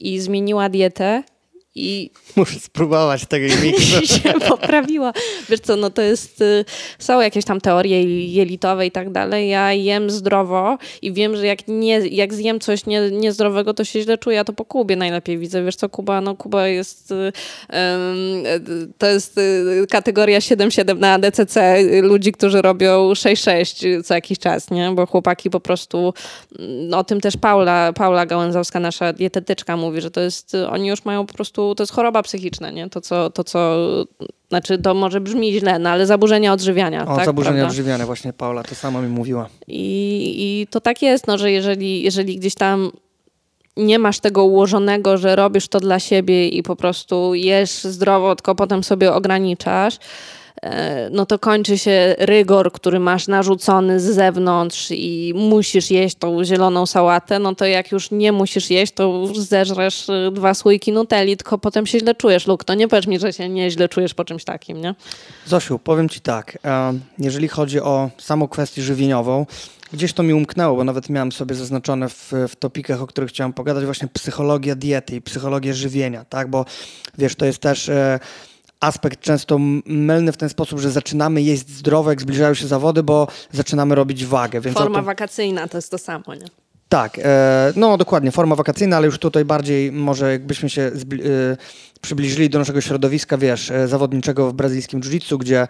i zmieniła dietę i Muszę spróbować tego mikro. się poprawiła. Wiesz co, no to jest, y, są jakieś tam teorie jelitowe i tak dalej. Ja jem zdrowo i wiem, że jak, nie, jak zjem coś nie, niezdrowego, to się źle czuję, ja to po Kubie najlepiej widzę. Wiesz co, Kuba, no Kuba jest, um, to jest y, kategoria 7-7 na DCC ludzi, którzy robią 6-6 co jakiś czas, nie? Bo chłopaki po prostu, no, o tym też Paula, Paula Gałęzowska, nasza dietetyczka mówi, że to jest, oni już mają po prostu to jest choroba psychiczna, nie? To, co, to, co znaczy to może brzmi źle, no ale zaburzenia odżywiania. O, tak, zaburzenia prawda? odżywiania, właśnie Paula to samo mi mówiła. I, I to tak jest, no, że jeżeli, jeżeli gdzieś tam nie masz tego ułożonego, że robisz to dla siebie i po prostu jesz zdrowo, tylko potem sobie ograniczasz, no to kończy się rygor, który masz narzucony z zewnątrz i musisz jeść tą zieloną sałatę, no to jak już nie musisz jeść, to zeżresz e, dwa słoiki nutelli, tylko potem się źle czujesz. Luk, to nie powiedz mi, że się nieźle czujesz po czymś takim, nie? Zosiu, powiem Ci tak, e, jeżeli chodzi o samą kwestię żywieniową, gdzieś to mi umknęło, bo nawet miałem sobie zaznaczone w, w topikach, o których chciałem pogadać, właśnie psychologia diety i psychologia żywienia, tak, bo wiesz, to jest też aspekt często mylny w ten sposób, że zaczynamy jeść zdrowo, jak zbliżają się zawody, bo zaczynamy robić wagę. Forma to... wakacyjna to jest to samo, nie? Tak, e, no dokładnie, forma wakacyjna, ale już tutaj bardziej może jakbyśmy się e, przybliżyli do naszego środowiska, wiesz, e, zawodniczego w brazylijskim jiu-jitsu, gdzie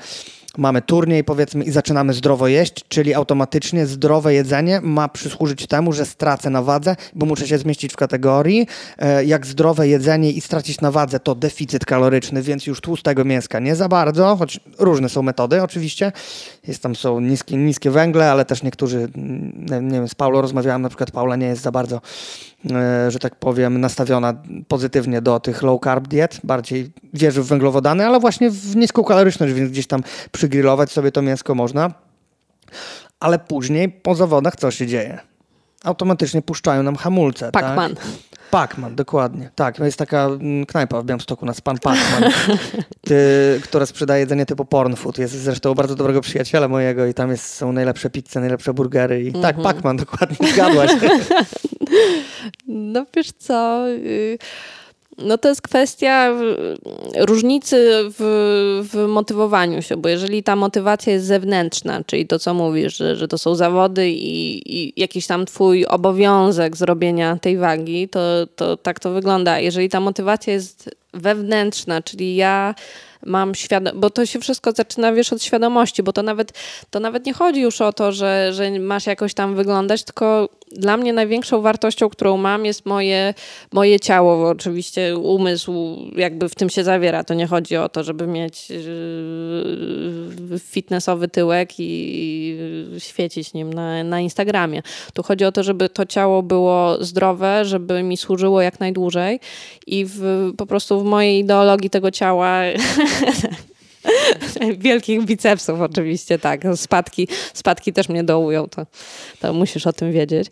mamy turniej powiedzmy i zaczynamy zdrowo jeść, czyli automatycznie zdrowe jedzenie ma przysłużyć temu, że stracę na wadze, bo muszę się zmieścić w kategorii. E, jak zdrowe jedzenie i stracić na wadze to deficyt kaloryczny, więc już tłustego mięska nie za bardzo, choć różne są metody oczywiście. Jest tam są niskie, niskie węgle, ale też niektórzy, nie, nie wiem, z Paulo rozmawiałem, na przykład Paula nie jest za bardzo że tak powiem, nastawiona pozytywnie do tych low carb diet, bardziej wierzy w węglowodany, ale właśnie w niską kaloryczność, więc gdzieś tam przygrillować sobie to mięsko można. Ale później po zawodach co się dzieje? Automatycznie puszczają nam hamulce. Pacman. Tak? Pacman, dokładnie. Tak, jest taka mm, knajpa w Białymstoku na Span Pacman, która sprzedaje jedzenie typu porn food. Jest zresztą bardzo dobrego przyjaciela mojego i tam jest, są najlepsze pizze, najlepsze burgery. I mm -hmm. tak, mhm. Pacman, dokładnie, zgadłaś. no wiesz co... Y No to jest kwestia różnicy w, w, motywowaniu się, bo jeżeli ta motywacja jest zewnętrzna, czyli to, co mówisz, że, że to są zawody i, i, jakiś tam twój obowiązek zrobienia tej wagi, to, to tak to wygląda. Jeżeli ta motywacja jest wewnętrzna, czyli ja mam świadomość, bo to się wszystko zaczyna, wiesz, od świadomości, bo to nawet, to nawet nie chodzi już o to, że, że masz jakoś tam wyglądać, tylko dla mnie największą wartością, którą mam, jest moje, moje ciało, bo oczywiście umysł jakby w tym się zawiera. To nie chodzi o to, żeby mieć yy, fitnessowy tyłek i świecić nim na, na Instagramie. Tu chodzi o to, żeby to ciało było zdrowe, żeby mi służyło jak najdłużej i w, po prostu w mojej ideologii tego ciała Wielkich bicepsów oczywiście, tak. Spadki, spadki też mnie dołują, to, to musisz o tym wiedzieć.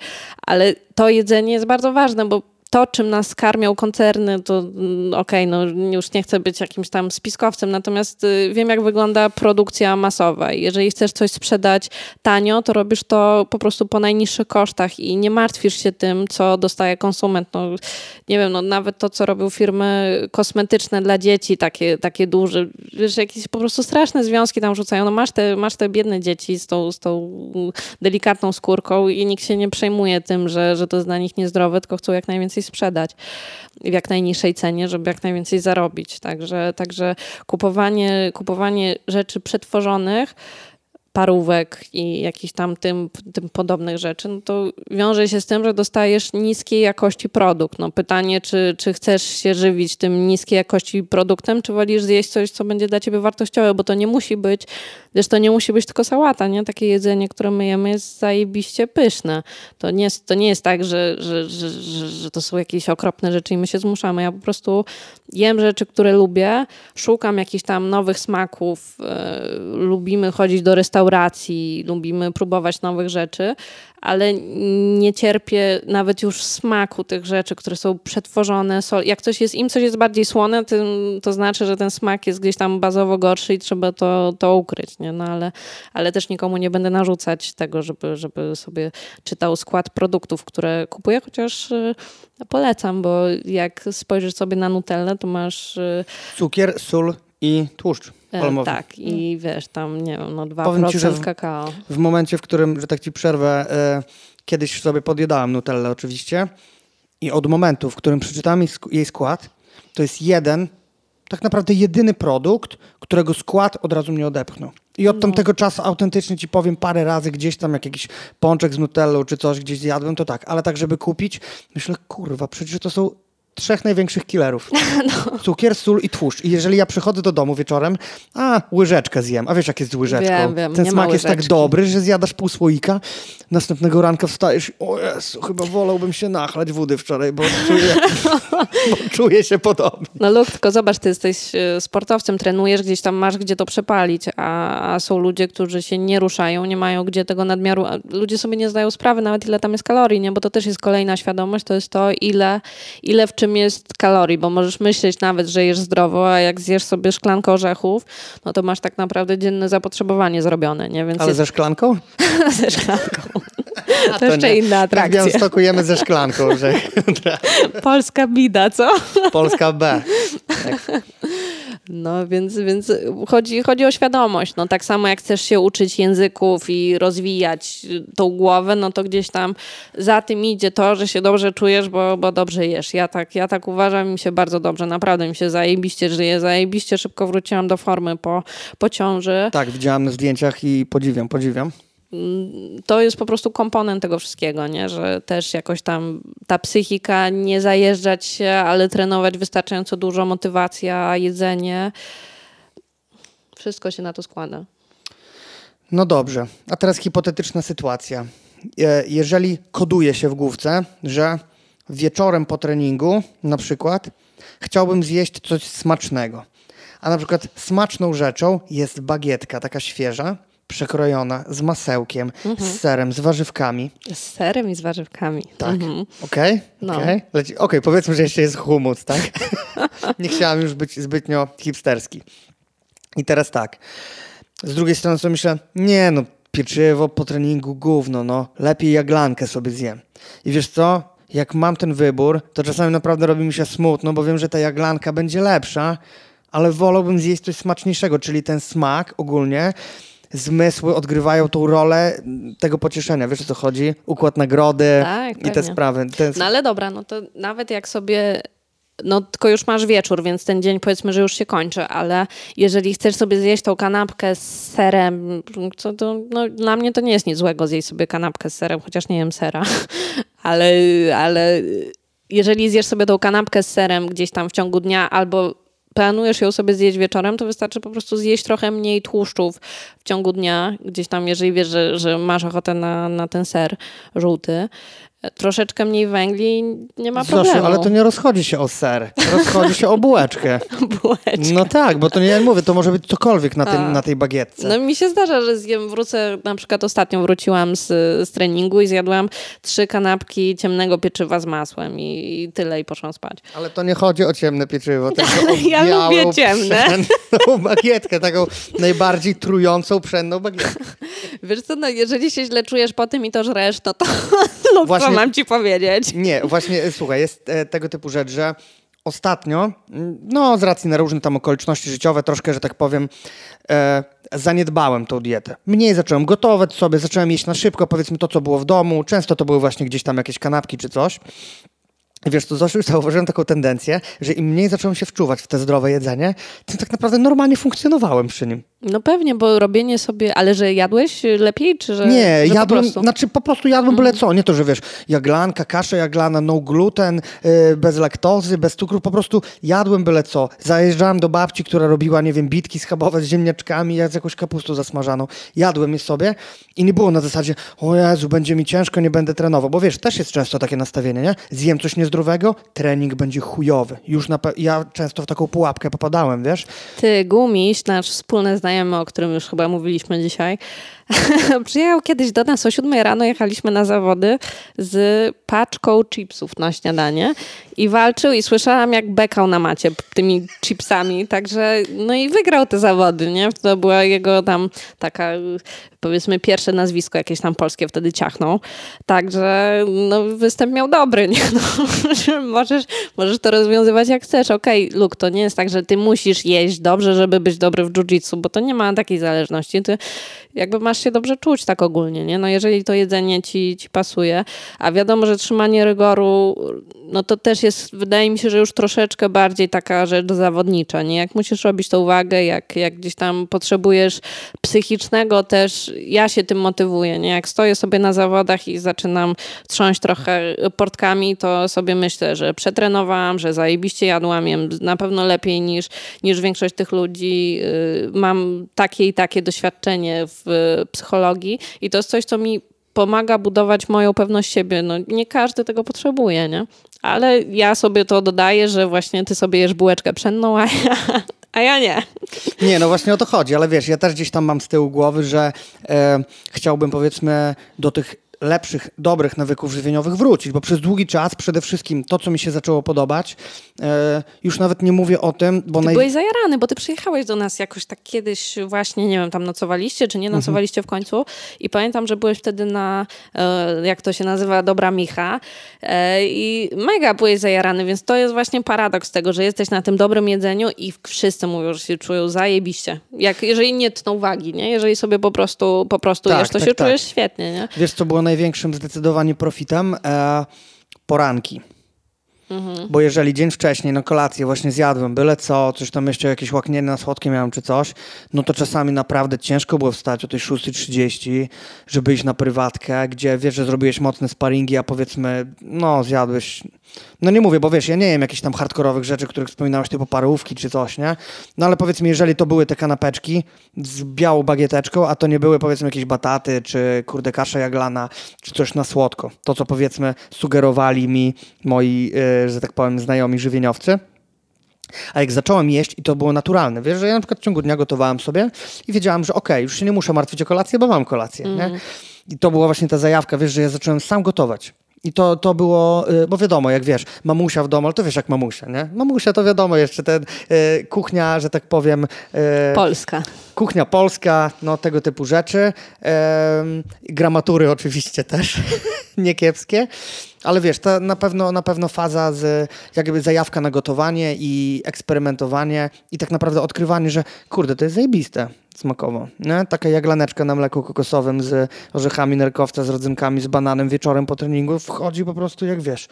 Ale to jedzenie jest bardzo ważne, bo to, czym nas karmią koncerny, to mm, okej, okay, no już nie chcę być jakimś tam spiskowcem, natomiast y, wiem, jak wygląda produkcja masowa. Jeżeli chcesz coś sprzedać tanio, to robisz to po prostu po najniższych kosztach i nie martwisz się tym, co dostaje konsument. No, nie wiem, no nawet to, co robią firmy kosmetyczne dla dzieci, takie, takie duże, wiesz, jakieś po prostu straszne związki tam rzucają. No masz te, masz te biedne dzieci z tą, z tą delikatną skórką i nikt się nie przejmuje tym, że, że to jest dla nich niezdrowe, tylko chcą jak najwięcej sprzedać w jak najniższej cenie, żeby jak najwięcej zarobić. Także, także kupowanie, kupowanie rzeczy przetworzonych parówek i jakichś tam tym, tym podobnych rzeczy, no to wiąże się z tym, że dostajesz niskiej jakości produkt. No pytanie, czy, czy chcesz się żywić tym niskiej jakości produktem, czy wolisz zjeść coś, co będzie dla ciebie wartościowe, bo to nie musi być, wiesz, to nie musi być tylko sałata, nie? Takie jedzenie, które my jemy jest zajebiście pyszne. To nie jest, to nie jest tak, że, że, że, że, to są jakieś okropne rzeczy i my się zmuszamy. Ja po prostu jem rzeczy, które lubię, szukam jakichś tam nowych smaków, yy, lubimy chodzić do restauracji, restauracji, lubimy próbować nowych rzeczy, ale nie cierpię nawet już smaku tych rzeczy, które są przetworzone. Sol. Jak coś jest, im coś jest bardziej słone, to, to znaczy, że ten smak jest gdzieś tam bazowo gorszy i trzeba to, to ukryć. Nie? No ale, ale też nikomu nie będę narzucać tego, żeby, żeby sobie czytał skład produktów, które kupuję, chociaż y, polecam, bo jak spojrzysz sobie na Nutellę, to masz... Y, Cukier, sól i tłuszcz. E, palmowy. Tak, i wiesz, tam nie wiem, no 2% Powiem ci, że w, kakao. W momencie, w którym, że tak ci przerwę, e, kiedyś sobie podjadałem Nutellę oczywiście i od momentu, w którym przeczytałem jej skład, to jest jeden, tak naprawdę jedyny produkt, którego skład od razu mnie odepchnął. I od no. tamtego czasu autentycznie ci powiem parę razy gdzieś tam, jak jakiś pączek z nutellą czy coś gdzieś zjadłem, to tak. Ale tak, żeby kupić, myślę, kurwa, przecież to są trzech największych killerów. No. Cukier, sól i tłuszcz. I jeżeli ja przychodzę do domu wieczorem, a łyżeczkę zjem. A wiesz, jak jest z łyżeczką? Wiem, wiem. Ten smak jest tak dobry, że zjadasz pół słoika, następnego ranka wstajesz i o Jezu, chyba wolałbym się nachlać wody wczoraj, bo czuję, bo czuję się podobnie. No lub, tylko zobacz, ty jesteś e, sportowcem, trenujesz, gdzieś tam masz gdzie to przepalić, a, a są ludzie, którzy się nie ruszają, nie mają gdzie tego nadmiaru. Ludzie sobie nie zdają sprawy nawet ile tam jest kalorii, nie? Bo to też jest kolejna świadomość, to jest to, ile, ile w czym jest kalorii, bo możesz myśleć nawet, że jesz zdrowo, a jak zjesz sobie szklankę orzechów, no to masz tak naprawdę dzienne zapotrzebowanie zrobione, nie? Więc Ale jest... ze szklanką? ze szklanką. to, to jeszcze nie. inna atrakcja. W stokujemy ze szklanką. Polska bida, co? Polska B. Tak. No więc, więc chodzi, chodzi o świadomość. No, tak samo jak chcesz się uczyć języków i rozwijać tą głowę, no to gdzieś tam za tym idzie to, że się dobrze czujesz, bo, bo dobrze jesz. Ja tak, ja tak uważam, mi się bardzo dobrze, naprawdę mi się zajebiście żyje, zajebiście szybko wróciłam do formy po, po ciąży. Tak, widziałam na zdjęciach i podziwiam, podziwiam to jest po prostu komponent tego wszystkiego, nie? że też jakoś tam ta psychika, nie zajeżdżać się, ale trenować wystarczająco dużo, motywacja, jedzenie. Wszystko się na to składa. No dobrze, a teraz hipotetyczna sytuacja. E, jeżeli koduje się w główce, że wieczorem po treningu na przykład chciałbym zjeść coś smacznego, a na przykład smaczną rzeczą jest bagietka, taka świeża, przekrojona z masełkiem, mhm. z serem, z warzywkami. Z serem i z warzywkami. Tak. Mhm. Okej? Okay? No. Okej, okay. okay, powiedzmy, że jeszcze jest humus, tak? Nie chciałam już być zbytnio hipsterski. I teraz tak. Z drugiej strony sobie myślę, nie no, pieczywo po treningu gówno, no. Lepiej jaglankę sobie zjem. I wiesz co? jak mam ten wybór, to czasami naprawdę robi mi się smutno, bo wiem, że ta jaglanka będzie lepsza, ale wolałbym zjeść coś smaczniejszego, czyli ten smak ogólnie zmysły odgrywają tą rolę tego pocieszenia. Wiesz o co chodzi? Układ nagrody tak, i te sprawy. Te... No ale dobra, no to nawet jak sobie no tylko już masz wieczór, więc ten dzień powiedzmy, że już się kończy, ale jeżeli chcesz sobie zjeść tą kanapkę z serem, to, to no, dla mnie to nie jest nic złego zjeść sobie kanapkę z serem, chociaż nie jem sera, ale, ale jeżeli zjesz sobie tą kanapkę z serem gdzieś tam w ciągu dnia albo planujesz ją sobie zjeść wieczorem, to wystarczy po prostu zjeść trochę mniej tłuszczów w ciągu dnia, gdzieś tam, jeżeli wiesz, że, że masz ochotę na, na ten ser żółty, troszeczkę mniej węgli nie ma problemu. Zosiu, ale to nie rozchodzi się o ser, rozchodzi się o bułeczkę. bułeczkę. No tak, bo to nie jak mówię, to może być cokolwiek na, tym, na tej bagietce. No mi się zdarza, że zjem, wrócę, na przykład ostatnio wróciłam z, z treningu i zjadłam trzy kanapki ciemnego pieczywa z masłem i, i tyle i poszłam spać. Ale to nie chodzi o ciemne pieczywo, tylko o Ja białą, lubię ciemne. bagietkę, taką najbardziej trującą pszenną bagietkę. Wiesz co, no jeżeli się źle czujesz po tym i to żresz, no to lub Właśnie mam ci powiedzieć. Nie, właśnie, e, słuchaj, jest e, tego typu rzecz, że ostatnio, mm, no z racji na różne tam okoliczności życiowe, troszkę, że tak powiem, e, zaniedbałem tą dietę. Mniej zacząłem gotować sobie, zacząłem jeść na szybko, powiedzmy to, co było w domu. Często to były właśnie gdzieś tam jakieś kanapki czy coś. Wiesz, to zawsze już zauważyłem taką tendencję, że im mniej zacząłem się wczuwać w te zdrowe jedzenie, tym tak naprawdę normalnie funkcjonowałem przy nim. No pewnie, bo robienie sobie, ale że jadłeś lepiej, czy że Nie, że jadłem, po prostu? znaczy po prostu jadłem byle co, nie to, że wiesz, jaglanka, kasza jaglana, no gluten, yy, bez laktozy, bez cukru, po prostu jadłem byle co. Zajeżdżałem do babci, która robiła, nie wiem, bitki schabowe z ziemniaczkami, z jakąś kapustą zasmażaną. Jadłem je sobie i nie było na zasadzie, o Jezu, będzie mi ciężko, nie będę trenował, bo wiesz, też jest często takie nastawienie, nie? Zjem coś niezdrowego, trening będzie chujowy. Już ja często w taką pułapkę popadałem, wiesz? Ty, Gumiś, nasz wspólny znajomy, o którym już chyba mówiliśmy dzisiaj, przyjechał kiedyś do nas o 7 rano, jechaliśmy na zawody z paczką chipsów na śniadanie i walczył i słyszałam jak bekał na macie tymi chipsami, także no i wygrał te zawody, nie? To była jego tam taka powiedzmy pierwsze nazwisko jakieś tam polskie wtedy ciachnął, także no występ miał dobry, nie? No, możesz, możesz to rozwiązywać jak chcesz, okej, okay, Luke, to nie jest tak, że ty musisz jeść dobrze, żeby być dobry w jiu-jitsu, bo to nie ma takiej zależności, ty jakby masz się dobrze czuć tak ogólnie, nie? No jeżeli to jedzenie ci, ci pasuje, a wiadomo, że trzymanie rygoru, no to też jest, wydaje mi się, że już troszeczkę bardziej taka rzecz zawodnicza, nie? Jak musisz robić tą uwagę, jak, jak gdzieś tam potrzebujesz psychicznego też, ja się tym motywuję, nie? Jak stoję sobie na zawodach i zaczynam trząść trochę portkami, to sobie myślę, że przetrenowałam, że zajebiście jadłam, jem na pewno lepiej niż, niż większość tych ludzi, y, mam takie i takie doświadczenie w psychologii i to jest coś, co mi pomaga budować moją pewność siebie. No, nie każdy tego potrzebuje, nie? Ale ja sobie to dodaję, że właśnie ty sobie jesz bułeczkę pszenną, a ja, a ja nie. Nie, no właśnie o to chodzi, ale wiesz, ja też gdzieś tam mam z tyłu głowy, że e, chciałbym powiedzmy do tych lepszych, dobrych nawyków żywieniowych wrócić, bo przez długi czas przede wszystkim to, co mi się zaczęło podobać, e, już nawet nie mówię o tym, bo... Ty naj... byłeś zajarany, bo ty przyjechałeś do nas jakoś tak kiedyś właśnie, nie wiem, tam nocowaliście, czy nie mhm. nocowaliście mhm. w końcu i pamiętam, że byłeś wtedy na, e, jak to się nazywa, Dobra Micha e, i mega byłeś zajarany, więc to jest właśnie paradoks tego, że jesteś na tym dobrym jedzeniu i wszyscy mówią, że się czują zajebiście. Jak, jeżeli nie tną wagi, nie? Jeżeli sobie po prostu, po prostu tak, jesz, to tak, się tak. czujesz świetnie, nie? Wiesz, co było największym zdecydowanie profitem? E, poranki. Mhm. Bo jeżeli dzień wcześniej na kolację właśnie zjadłem byle co, coś tam jeszcze jakieś łaknienie na słodkie miałem czy coś, no to czasami naprawdę ciężko było wstać o tej 6.30, żeby iść na prywatkę, gdzie wiesz, że zrobiłeś mocne sparingi, a powiedzmy, no zjadłeś no nie mówię, bo wiesz, ja nie wiem jakichś tam hardkorowych rzeczy, których wspominałeś, typu parówki czy coś, nie? No ale powiedzmy, jeżeli to były te kanapeczki z białą bagieteczką, a to nie były powiedzmy jakieś bataty, czy kurde kasza jaglana, czy coś na słodko. To, co powiedzmy sugerowali mi moi, yy, że tak powiem, znajomi żywieniowcy. A jak zacząłem jeść i to było naturalne, wiesz, że ja na przykład w ciągu dnia gotowałem sobie i wiedziałam, że okej, okay, już się nie muszę martwić o kolację, bo mam kolację, mm. nie? Mhm. I to była właśnie ta zajawka, wiesz, że ja zacząłem sam gotować. I to, to było, y, bo wiadomo, jak wiesz, mamusia w domu, ale to wiesz jak mamusia, nie? Mamusia to wiadomo jeszcze, ten y, kuchnia, że tak powiem... Y, polska. Kuchnia polska, no tego typu rzeczy. Y, gramatury oczywiście też. niekiepskie, ale wiesz, to na pewno, na pewno faza z jakby zajawka na gotowanie i eksperymentowanie i tak naprawdę odkrywanie, że kurde, to jest zajebiste smakowo. Nie? Taka jaglaneczka na mleku kokosowym z orzechami nerkowca, z rodzynkami, z bananem wieczorem po treningu wchodzi po prostu jak wiesz,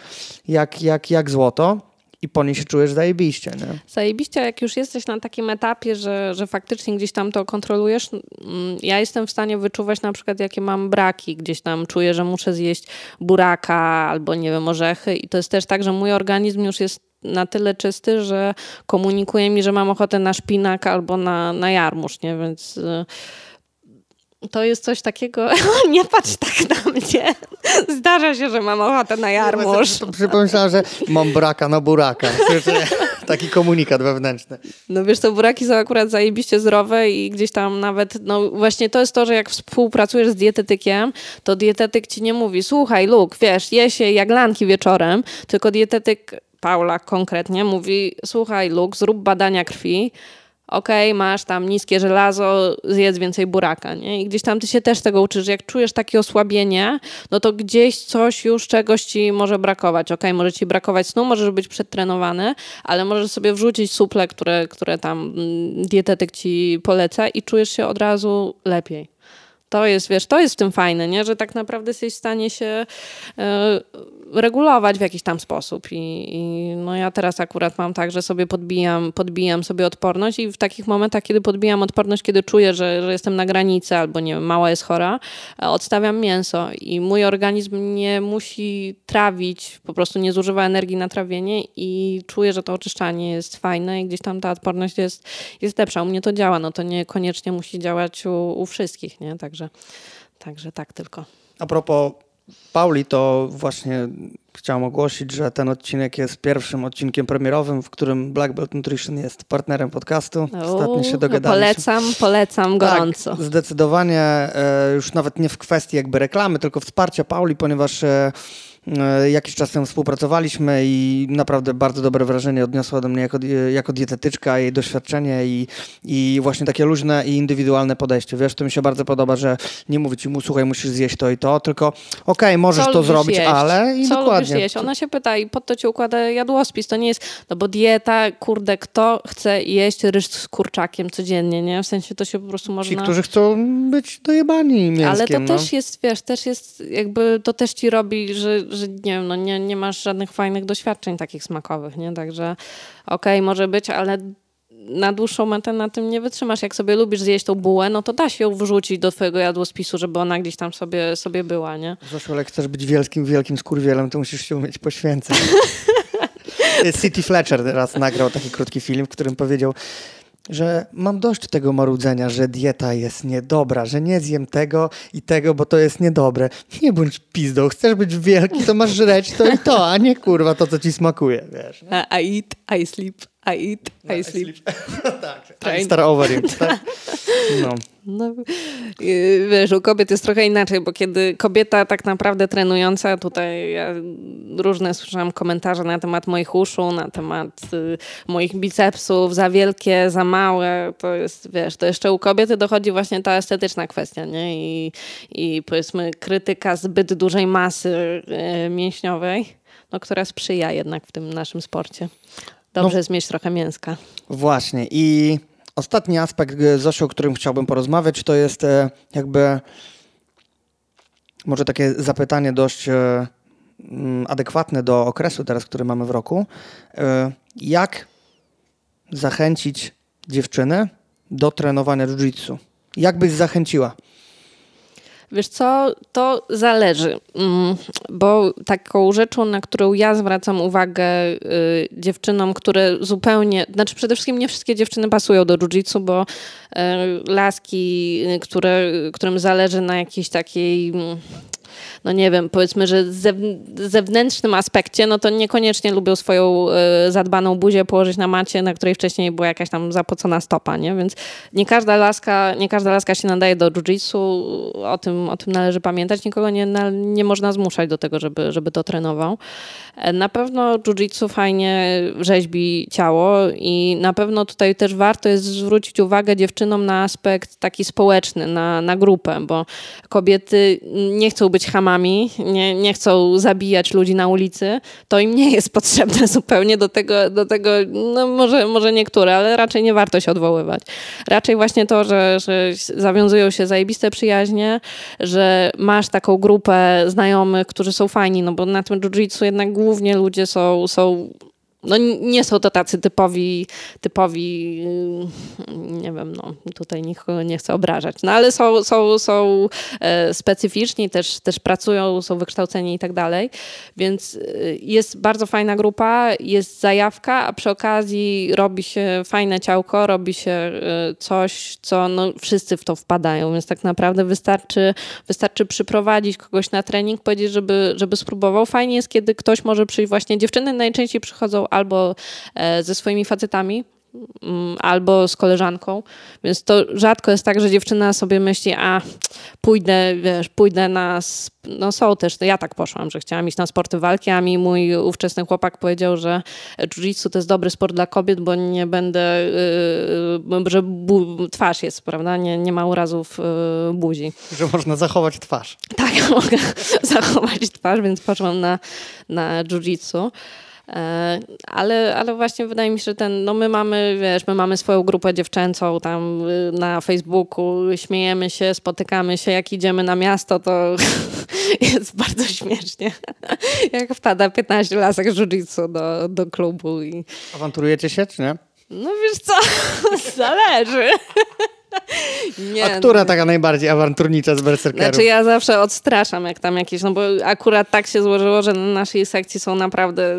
jak, jak, jak złoto i po niej się czujesz zajebiście. Nie? Zajebiście, jak już jesteś na takim etapie, że, że faktycznie gdzieś tam to kontrolujesz, mm, ja jestem w stanie wyczuwać na przykład, jakie mam braki, gdzieś tam czuję, że muszę zjeść buraka albo nie wiem, orzechy i to jest też tak, że mój organizm już jest na tyle czysty, że komunikuje mi, że mam ochotę na szpinak albo na, na jarmuż, nie? Więc... Y to jest coś takiego, nie patrz tak na mnie. Zdarza się, że mam ochotę na jarmuż. Przypomniałam, że mam braka na buraka. Taki komunikat wewnętrzny. No wiesz, to buraki są akurat zajebiście zdrowe i gdzieś tam nawet, no właśnie to jest to, że jak współpracujesz z dietetykiem, to dietetyk ci nie mówi, słuchaj Luke, wiesz, je się jaglanki wieczorem, tylko dietetyk Paula konkretnie mówi, słuchaj Luke, zrób badania krwi, okej, okay, masz tam niskie żelazo, zjedz więcej buraka, nie? I gdzieś tam ty się też tego uczysz, jak czujesz takie osłabienie, no to gdzieś coś już, czegoś ci może brakować, okej, okay, może ci brakować snu, możesz być przedtrenowany, ale możesz sobie wrzucić suple, które, które tam mm, dietetyk ci poleca i czujesz się od razu lepiej. To jest, wiesz, to jest w tym fajne, nie? że tak naprawdę jesteś w stanie się e, regulować w jakiś tam sposób. I, I, no ja teraz akurat mam tak, że sobie podbijam, podbijam sobie odporność i w takich momentach, kiedy podbijam odporność, kiedy czuję, że, że jestem na granicy albo nie wiem, mała jest chora, e, odstawiam mięso i mój organizm nie musi trawić, po prostu nie zużywa energii na trawienie i czuję, że to oczyszczanie jest fajne i gdzieś tam ta odporność jest, jest lepsza. U mnie to działa, no to niekoniecznie musi działać u, u wszystkich, nie? Także, także tak tylko. A propos Pauli, to właśnie chciałam ogłosić, że ten odcinek jest pierwszym odcinkiem premierowym, w którym Black Belt Nutrition jest partnerem podcastu. Ostatnio się dogadaliśmy. Polecam, polecam tak, gorąco. Tak, zdecydowanie, e, już nawet nie w kwestii jakby reklamy, tylko wsparcia Pauli, ponieważ E, jakiś czas temu współpracowaliśmy i naprawdę bardzo dobre wrażenie odniosła ode mnie jako, jako dietetyczka, jej doświadczenie i, i właśnie takie luźne i indywidualne podejście. Wiesz, to mi się bardzo podoba, że nie mówi ci mu, słuchaj, musisz zjeść to i to, tylko okej, okay, możesz Co to zrobić, jeść? ale i Co dokładnie. jeść? Ona się pyta i pod to ci układa jadłospis. To nie jest, no bo dieta, kurde, kto chce jeść ryż z kurczakiem codziennie, nie? W sensie to się po prostu można... Ci, którzy chcą być dojebani mięskiem. Ale to no. też jest, wiesz, też jest jakby, to też ci robi, że że nie wiem, no nie, nie masz żadnych fajnych doświadczeń takich smakowych, nie? Także okej, okay, może być, ale na dłuższą metę na tym nie wytrzymasz. Jak sobie lubisz zjeść tą bułę, no to da się ją wrzucić do twojego jadłospisu, żeby ona gdzieś tam sobie, sobie była, nie? Zresztą, jak chcesz być wielkim, wielkim skurwielem, to musisz się umieć poświęcać. City Fletcher teraz nagrał taki krótki film, w którym powiedział że mam dość tego marudzenia, że dieta jest niedobra, że nie zjem tego i tego, bo to jest niedobre. Nie bądź pizdą, chcesz być wielki, to masz żreć to i to, a nie kurwa to, co ci smakuje, wiesz. I eat, I sleep, I eat, no, I sleep. I sleep. tak, Star over tak? No. No, wiesz, u kobiet jest trochę inaczej, bo kiedy kobieta tak naprawdę trenująca, tutaj ja różne słyszałam komentarze na temat moich uszu, na temat y, moich bicepsów, za wielkie, za małe, to jest, wiesz, to jeszcze u kobiety dochodzi właśnie ta estetyczna kwestia, nie? I, i powiedzmy krytyka zbyt dużej masy y, mięśniowej, no, która sprzyja jednak w tym naszym sporcie. Dobrze no, mieć trochę mięska. Właśnie i Ostatni aspekt, e, Zosiu, o którym chciałbym porozmawiać, to jest e, jakby może takie zapytanie dość e, mm, adekwatne do okresu teraz, który mamy w roku. Jak zachęcić dziewczyny do trenowania jiu-jitsu? Jak byś zachęciła? Wiesz co, to zależy, mm, bo taką rzeczą, na którą ja zwracam uwagę y, dziewczynom, które zupełnie, znaczy przede wszystkim nie wszystkie dziewczyny pasują do jiu-jitsu, bo y, laski, y, które, którym zależy na jakiejś takiej mm, no nie wiem, powiedzmy, że zewnętrznym aspekcie, no to niekoniecznie lubią swoją y, zadbaną buzię położyć na macie, na której wcześniej była jakaś tam zapocona stopa, nie? Więc nie każda laska, nie każda laska się nadaje do jiu-jitsu, o tym, o tym należy pamiętać. Nikogo nie, nie można zmuszać do tego, żeby, żeby to trenował. E, na pewno jiu-jitsu fajnie rzeźbi ciało i na pewno tutaj też warto jest zwrócić uwagę dziewczynom na aspekt taki społeczny, na, na grupę, bo kobiety nie chcą być hamami, nie, nie chcą zabijać ludzi na ulicy, to im nie jest potrzebne zupełnie do tego, do tego no może, może niektóre, ale raczej nie warto się odwoływać. Raczej właśnie to, że, że zawiązują się zajebiste przyjaźnie, że masz taką grupę znajomych, którzy są fajni, no bo na tym jiu-jitsu jednak głównie ludzie są, są no nie są to tacy typowi, typowi y, nie wiem, no tutaj nikogo nie chcę obrażać, no ale są, są, są e, specyficzni, też, też pracują, są wykształceni i tak dalej, więc y, jest bardzo fajna grupa, jest zajawka, a przy okazji robi się fajne ciałko, robi się y, coś, co no, wszyscy w to wpadają, więc tak naprawdę wystarczy, wystarczy przyprowadzić kogoś na trening, powiedzieć, żeby, żeby spróbował. Fajnie jest, kiedy ktoś może przyjść, właśnie dziewczyny najczęściej przychodzą albo e, ze swoimi facetami, mm, albo z koleżanką, więc to rzadko jest tak, że dziewczyna sobie myśli, a pójdę, wiesz, pójdę na, no są też, ja tak poszłam, że chciałam iść na sporty walki, a mi mój ówczesny chłopak powiedział, że jiu-jitsu to jest dobry sport dla kobiet, bo nie będę, yy, że bu, twarz jest, prawda, nie, nie ma urazów yy, buzi. Że można zachować twarz. Tak, mogę zachować twarz, więc poszłam na, na jiu-jitsu. E, ale, ale właśnie wydaje mi się, że ten, no my mamy, wiesz, my mamy swoją grupę dziewczęcą tam y, na Facebooku, śmiejemy się, spotykamy się, jak idziemy na miasto, to jest bardzo śmiesznie. Jak wpada 15 lasek jiu-jitsu do, do klubu. I... Awanturujecie się, czy nie? No wiesz co, zależy. Nie, A która no. taka najbardziej awanturnicza z berserkerów? Znaczy ja zawsze odstraszam, jak tam jakieś, no bo akurat tak się złożyło, że na naszej sekcji są naprawdę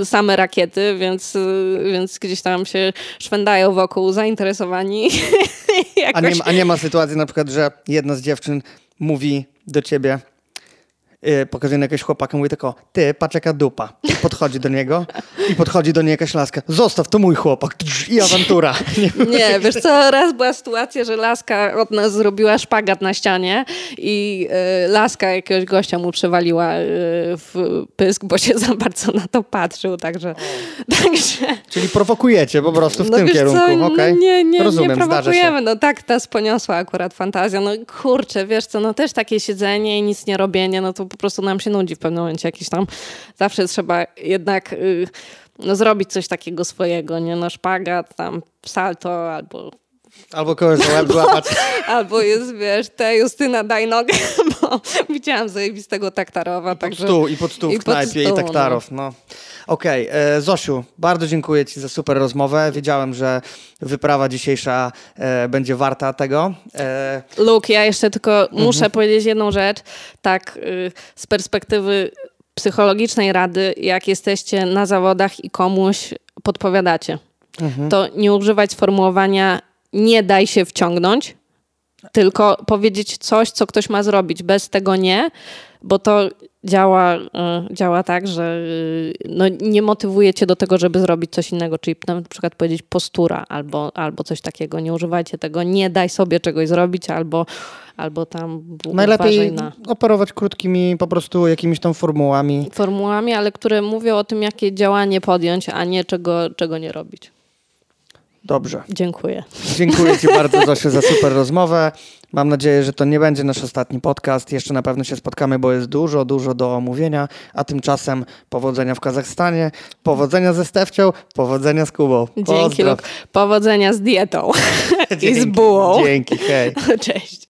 y, same rakiety, więc, y, więc gdzieś tam się szwędają wokół zainteresowani. a, nie, a nie ma sytuacji na przykład, że jedna z dziewczyn mówi do ciebie, pokazuje na jakiegoś chłopaka, mówi tylko, ty, patrz jaka dupa. Podchodzi do niego i podchodzi do niej jakaś laska. Zostaw, to mój chłopak. I awantura. Nie, nie wiesz co, raz była sytuacja, że laska od nas zrobiła szpagat na ścianie i y, laska jakiegoś gościa mu przewaliła y, w pysk, bo się za bardzo na to patrzył, także... także... Czyli prowokujecie po prostu w no tym kierunku? Okay. Nie, nie, Rozumiem, nie prowokujemy, no tak nas poniosła akurat fantazja. No kurczę, wiesz co, no też takie siedzenie i nic nie robienie, no to po prostu nam się nudzi w pewnym momencie jakiś tam. Zawsze trzeba jednak y, no, zrobić coś takiego swojego, nie? No szpagat, tam salto albo Albo kogoś złapać. Albo jest, wiesz, te Justyna daj nogę, widziałam zajebistego taktarowa. I pod także... stół, i pod stół w knajpie, i taktarow, no. no. Okej, okay. E, Zosiu, bardzo dziękuję Ci za super rozmowę. Wiedziałem, że wyprawa dzisiejsza e, będzie warta tego. E... Luke, ja jeszcze tylko mhm. muszę powiedzieć jedną rzecz. Tak, y, z perspektywy psychologicznej rady, jak jesteście na zawodach i komuś podpowiadacie, mhm. to nie używać sformułowania nie daj się wciągnąć, tylko powiedzieć coś, co ktoś ma zrobić. Bez tego nie, bo to działa, y, działa tak, że y, no, nie motywuje cię do tego, żeby zrobić coś innego, czyli na przykład powiedzieć postura albo, albo coś takiego. Nie używajcie tego, nie daj sobie czegoś zrobić albo, albo tam Najlepiej na... operować krótkimi po prostu jakimiś tam formułami. Formułami, ale które mówią o tym, jakie działanie podjąć, a nie czego, czego nie robić. Dobrze. Dziękuję. Dziękuję Ci bardzo, Zosiu, za super rozmowę. Mam nadzieję, że to nie będzie nasz ostatni podcast. Jeszcze na pewno się spotkamy, bo jest dużo, dużo do omówienia. A tymczasem powodzenia w Kazachstanie, powodzenia ze Stefcią, powodzenia z Kubą. Dzięki, Luke. Powodzenia z dietą i z bułą. Dzięki, hej. Cześć.